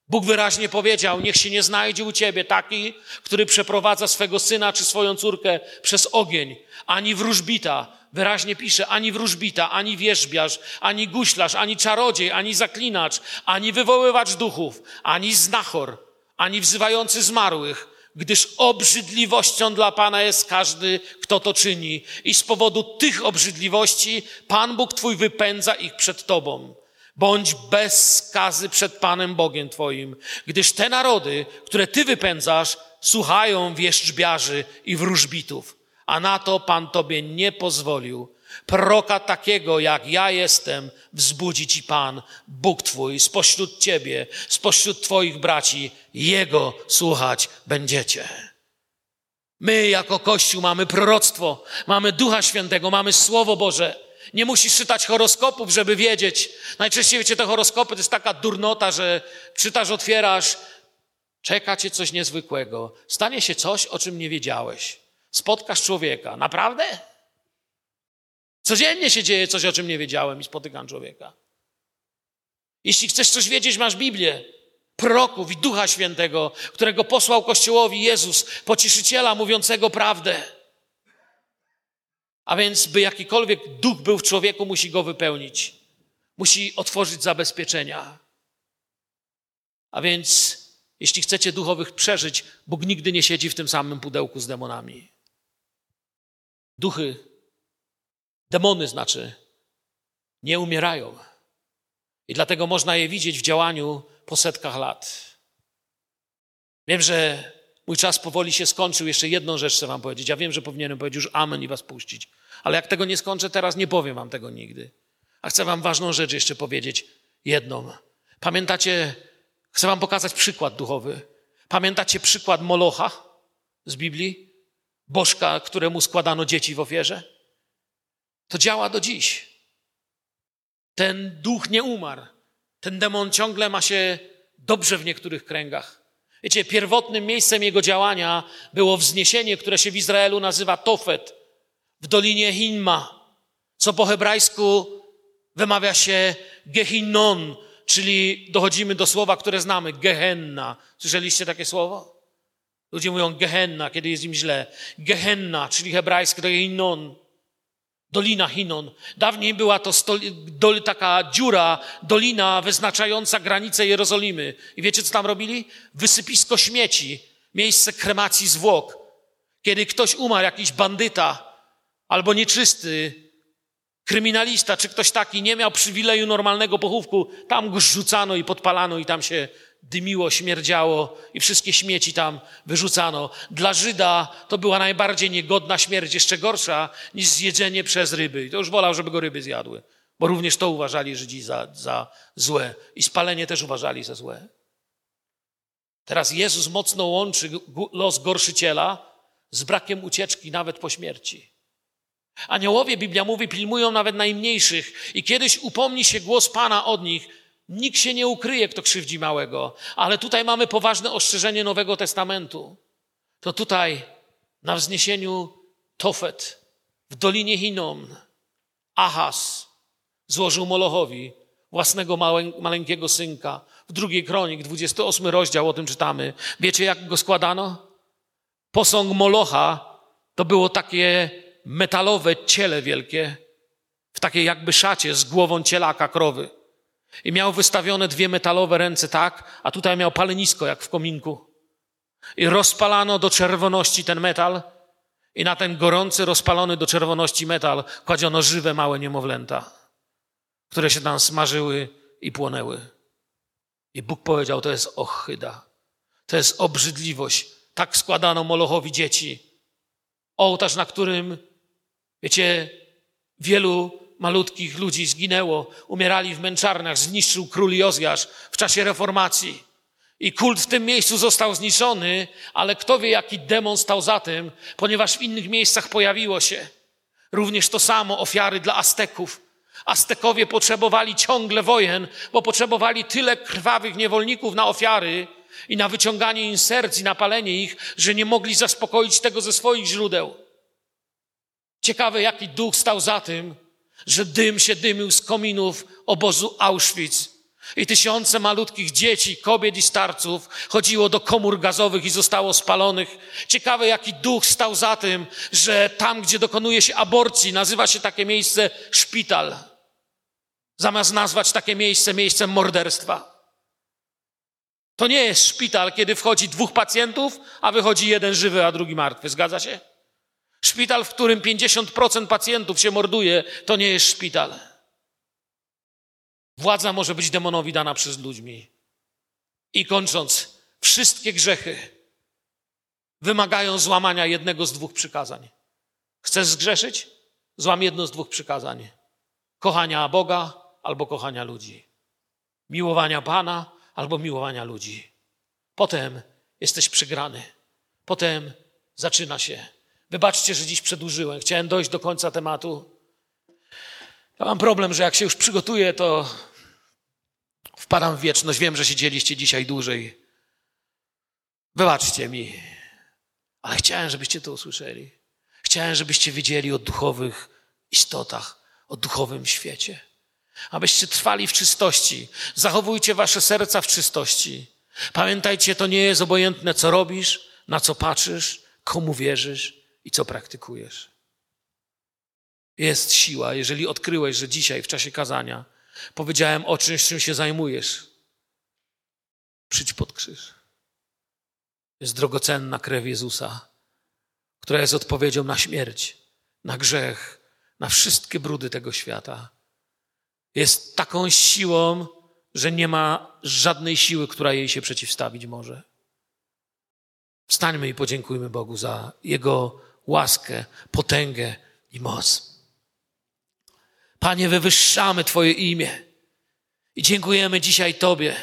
Bóg wyraźnie powiedział, niech się nie znajdzie u ciebie taki, który przeprowadza swego syna czy swoją córkę przez ogień, ani wróżbita, wyraźnie pisze, ani wróżbita, ani wierzbiarz, ani guślarz, ani czarodziej, ani zaklinacz, ani wywoływacz duchów, ani znachor, ani wzywający zmarłych, gdyż obrzydliwością dla Pana jest każdy, kto to czyni. I z powodu tych obrzydliwości Pan Bóg Twój wypędza ich przed Tobą. Bądź bez skazy przed Panem Bogiem Twoim, gdyż te narody, które Ty wypędzasz, słuchają wierzczbiarzy i wróżbitów, a na to Pan Tobie nie pozwolił. Proroka takiego jak ja jestem, wzbudzi Ci Pan, Bóg Twój, spośród Ciebie, spośród Twoich braci, Jego słuchać będziecie. My jako Kościół mamy proroctwo, mamy Ducha Świętego, mamy Słowo Boże. Nie musisz czytać horoskopów, żeby wiedzieć. Najczęściej, wiecie, te horoskopy to jest taka durnota, że czytasz, otwierasz, czeka cię coś niezwykłego. Stanie się coś, o czym nie wiedziałeś. Spotkasz człowieka. Naprawdę? Codziennie się dzieje coś, o czym nie wiedziałem i spotykam człowieka. Jeśli chcesz coś wiedzieć, masz Biblię, proroków i Ducha Świętego, którego posłał Kościołowi Jezus, pocieszyciela mówiącego prawdę. A więc, by jakikolwiek duch był w człowieku, musi go wypełnić. Musi otworzyć zabezpieczenia. A więc, jeśli chcecie duchowych przeżyć, Bóg nigdy nie siedzi w tym samym pudełku z demonami. Duchy, demony znaczy, nie umierają. I dlatego można je widzieć w działaniu po setkach lat. Wiem, że mój czas powoli się skończył. Jeszcze jedną rzecz chcę wam powiedzieć. Ja wiem, że powinienem powiedzieć już amen i was puścić. Ale jak tego nie skończę teraz, nie powiem wam tego nigdy. A chcę wam ważną rzecz jeszcze powiedzieć. Jedną. Pamiętacie, chcę wam pokazać przykład duchowy. Pamiętacie przykład Molocha z Biblii? Bożka, któremu składano dzieci w ofierze? To działa do dziś. Ten duch nie umarł. Ten demon ciągle ma się dobrze w niektórych kręgach. Wiecie, pierwotnym miejscem jego działania było wzniesienie, które się w Izraelu nazywa Tofet, w dolinie Hinma, co po hebrajsku wymawia się Gehinnon, czyli dochodzimy do słowa, które znamy, Gehenna. Słyszeliście takie słowo? Ludzie mówią Gehenna, kiedy jest im źle. Gehenna, czyli hebrajskie, Gehinnon. Dolina Hinon. Dawniej była to stoli, taka dziura, dolina wyznaczająca granicę Jerozolimy. I wiecie, co tam robili? Wysypisko śmieci, miejsce kremacji zwłok. Kiedy ktoś umarł, jakiś bandyta albo nieczysty, kryminalista czy ktoś taki nie miał przywileju normalnego pochówku, tam go rzucano i podpalano i tam się dymiło, śmierdziało i wszystkie śmieci tam wyrzucano. Dla Żyda to była najbardziej niegodna śmierć, jeszcze gorsza niż zjedzenie przez ryby. I to już wolał, żeby go ryby zjadły, bo również to uważali Żydzi za, za złe i spalenie też uważali za złe. Teraz Jezus mocno łączy los gorszyciela z brakiem ucieczki nawet po śmierci. Aniołowie, Biblia mówi, pilnują nawet najmniejszych i kiedyś upomni się głos Pana od nich. Nikt się nie ukryje, kto krzywdzi małego. Ale tutaj mamy poważne ostrzeżenie Nowego Testamentu. To tutaj, na wzniesieniu Tofet, w Dolinie Hinnom, Ahaz złożył Molochowi własnego maleńkiego synka. W drugiej kronik, 28 rozdział, o tym czytamy. Wiecie, jak go składano? Posąg Molocha to było takie metalowe ciele wielkie, w takiej jakby szacie z głową cielaka krowy. I miał wystawione dwie metalowe ręce tak, a tutaj miał palenisko jak w kominku. I rozpalano do czerwoności ten metal i na ten gorący, rozpalony do czerwoności metal kładziono żywe małe niemowlęta, które się tam smażyły i płonęły. I Bóg powiedział, to jest ochyda, to jest obrzydliwość. Tak składano Molochowi dzieci. Ołtarz, na którym, wiecie, wielu malutkich ludzi zginęło, umierali w męczarniach, zniszczył król Jozjasz w czasie reformacji. I kult w tym miejscu został zniszczony, ale kto wie, jaki demon stał za tym, ponieważ w innych miejscach pojawiło się. Również to samo ofiary dla Azteków. Aztekowie potrzebowali ciągle wojen, bo potrzebowali tyle krwawych niewolników na ofiary i na wyciąganie im serc i napalenie ich, że nie mogli zaspokoić tego ze swoich źródeł. Ciekawe, jaki duch stał za tym, że dym się dymił z kominów obozu Auschwitz i tysiące malutkich dzieci, kobiet i starców chodziło do komór gazowych i zostało spalonych. Ciekawe, jaki duch stał za tym, że tam, gdzie dokonuje się aborcji, nazywa się takie miejsce szpital. Zamiast nazwać takie miejsce miejscem morderstwa. To nie jest szpital, kiedy wchodzi dwóch pacjentów, a wychodzi jeden żywy, a drugi martwy. Zgadza się? Szpital, w którym 50% pacjentów się morduje, to nie jest szpital. Władza może być demonowi dana przez ludźmi. I kończąc, wszystkie grzechy wymagają złamania jednego z dwóch przykazań. Chcesz zgrzeszyć? Złam jedno z dwóch przykazań. Kochania Boga albo kochania ludzi. Miłowania Pana albo miłowania ludzi. Potem jesteś przegrany. Potem zaczyna się. Wybaczcie, że dziś przedłużyłem. Chciałem dojść do końca tematu. Ja mam problem, że jak się już przygotuję, to wpadam w wieczność. Wiem, że siedzieliście dzisiaj dłużej. Wybaczcie mi, ale chciałem, żebyście to usłyszeli. Chciałem, żebyście wiedzieli o duchowych istotach, o duchowym świecie. Abyście trwali w czystości. Zachowujcie wasze serca w czystości. Pamiętajcie, to nie jest obojętne, co robisz, na co patrzysz, komu wierzysz i co praktykujesz. Jest siła, jeżeli odkryłeś, że dzisiaj w czasie kazania powiedziałem o czymś, czym się zajmujesz. Przyjdź pod krzyż. Jest drogocenna krew Jezusa, która jest odpowiedzią na śmierć, na grzech, na wszystkie brudy tego świata. Jest taką siłą, że nie ma żadnej siły, która jej się przeciwstawić może. Wstańmy i podziękujmy Bogu za Jego łaskę, potęgę i moc. Panie, wywyższamy Twoje imię i dziękujemy dzisiaj Tobie,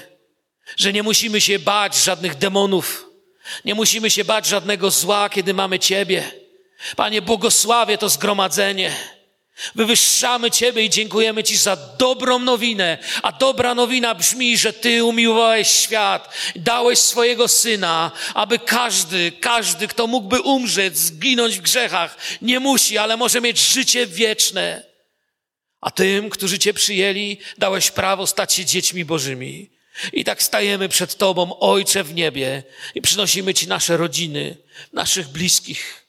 że nie musimy się bać żadnych demonów, nie musimy się bać żadnego zła, kiedy mamy Ciebie. Panie, błogosławię to zgromadzenie. Wywyższamy Ciebie i dziękujemy Ci za dobrą nowinę. A dobra nowina brzmi, że Ty umiłowałeś świat, dałeś swojego Syna, aby każdy, każdy, kto mógłby umrzeć, zginąć w grzechach, nie musi, ale może mieć życie wieczne. A tym, którzy Cię przyjęli, dałeś prawo stać się dziećmi Bożymi. I tak stajemy przed Tobą, Ojcze w niebie, i przynosimy Ci nasze rodziny, naszych bliskich.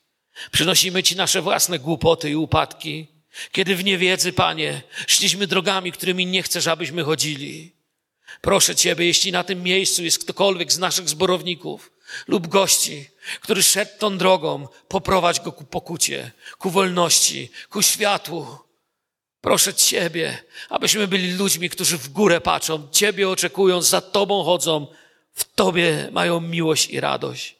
Przynosimy Ci nasze własne głupoty i upadki. Kiedy w niewiedzy, Panie, szliśmy drogami, którymi nie chcesz, abyśmy chodzili. Proszę Ciebie, jeśli na tym miejscu jest ktokolwiek z naszych zborowników lub gości, który szedł tą drogą, poprowadź go ku pokucie, ku wolności, ku światłu. Proszę Ciebie, abyśmy byli ludźmi, którzy w górę patrzą, Ciebie oczekują, za Tobą chodzą, w Tobie mają miłość i radość.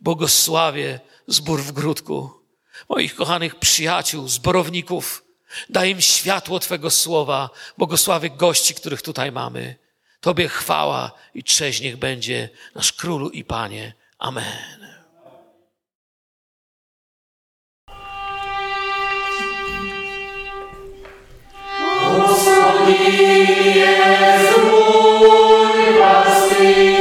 Błogosławię zbór w grudku, moich kochanych przyjaciół, zborowników. Daj im światło Twego słowa. Błogosławy gości, których tutaj mamy. Tobie chwała i cześć niech będzie nasz królu i panie. Amen. Господи, Иисус, спаси.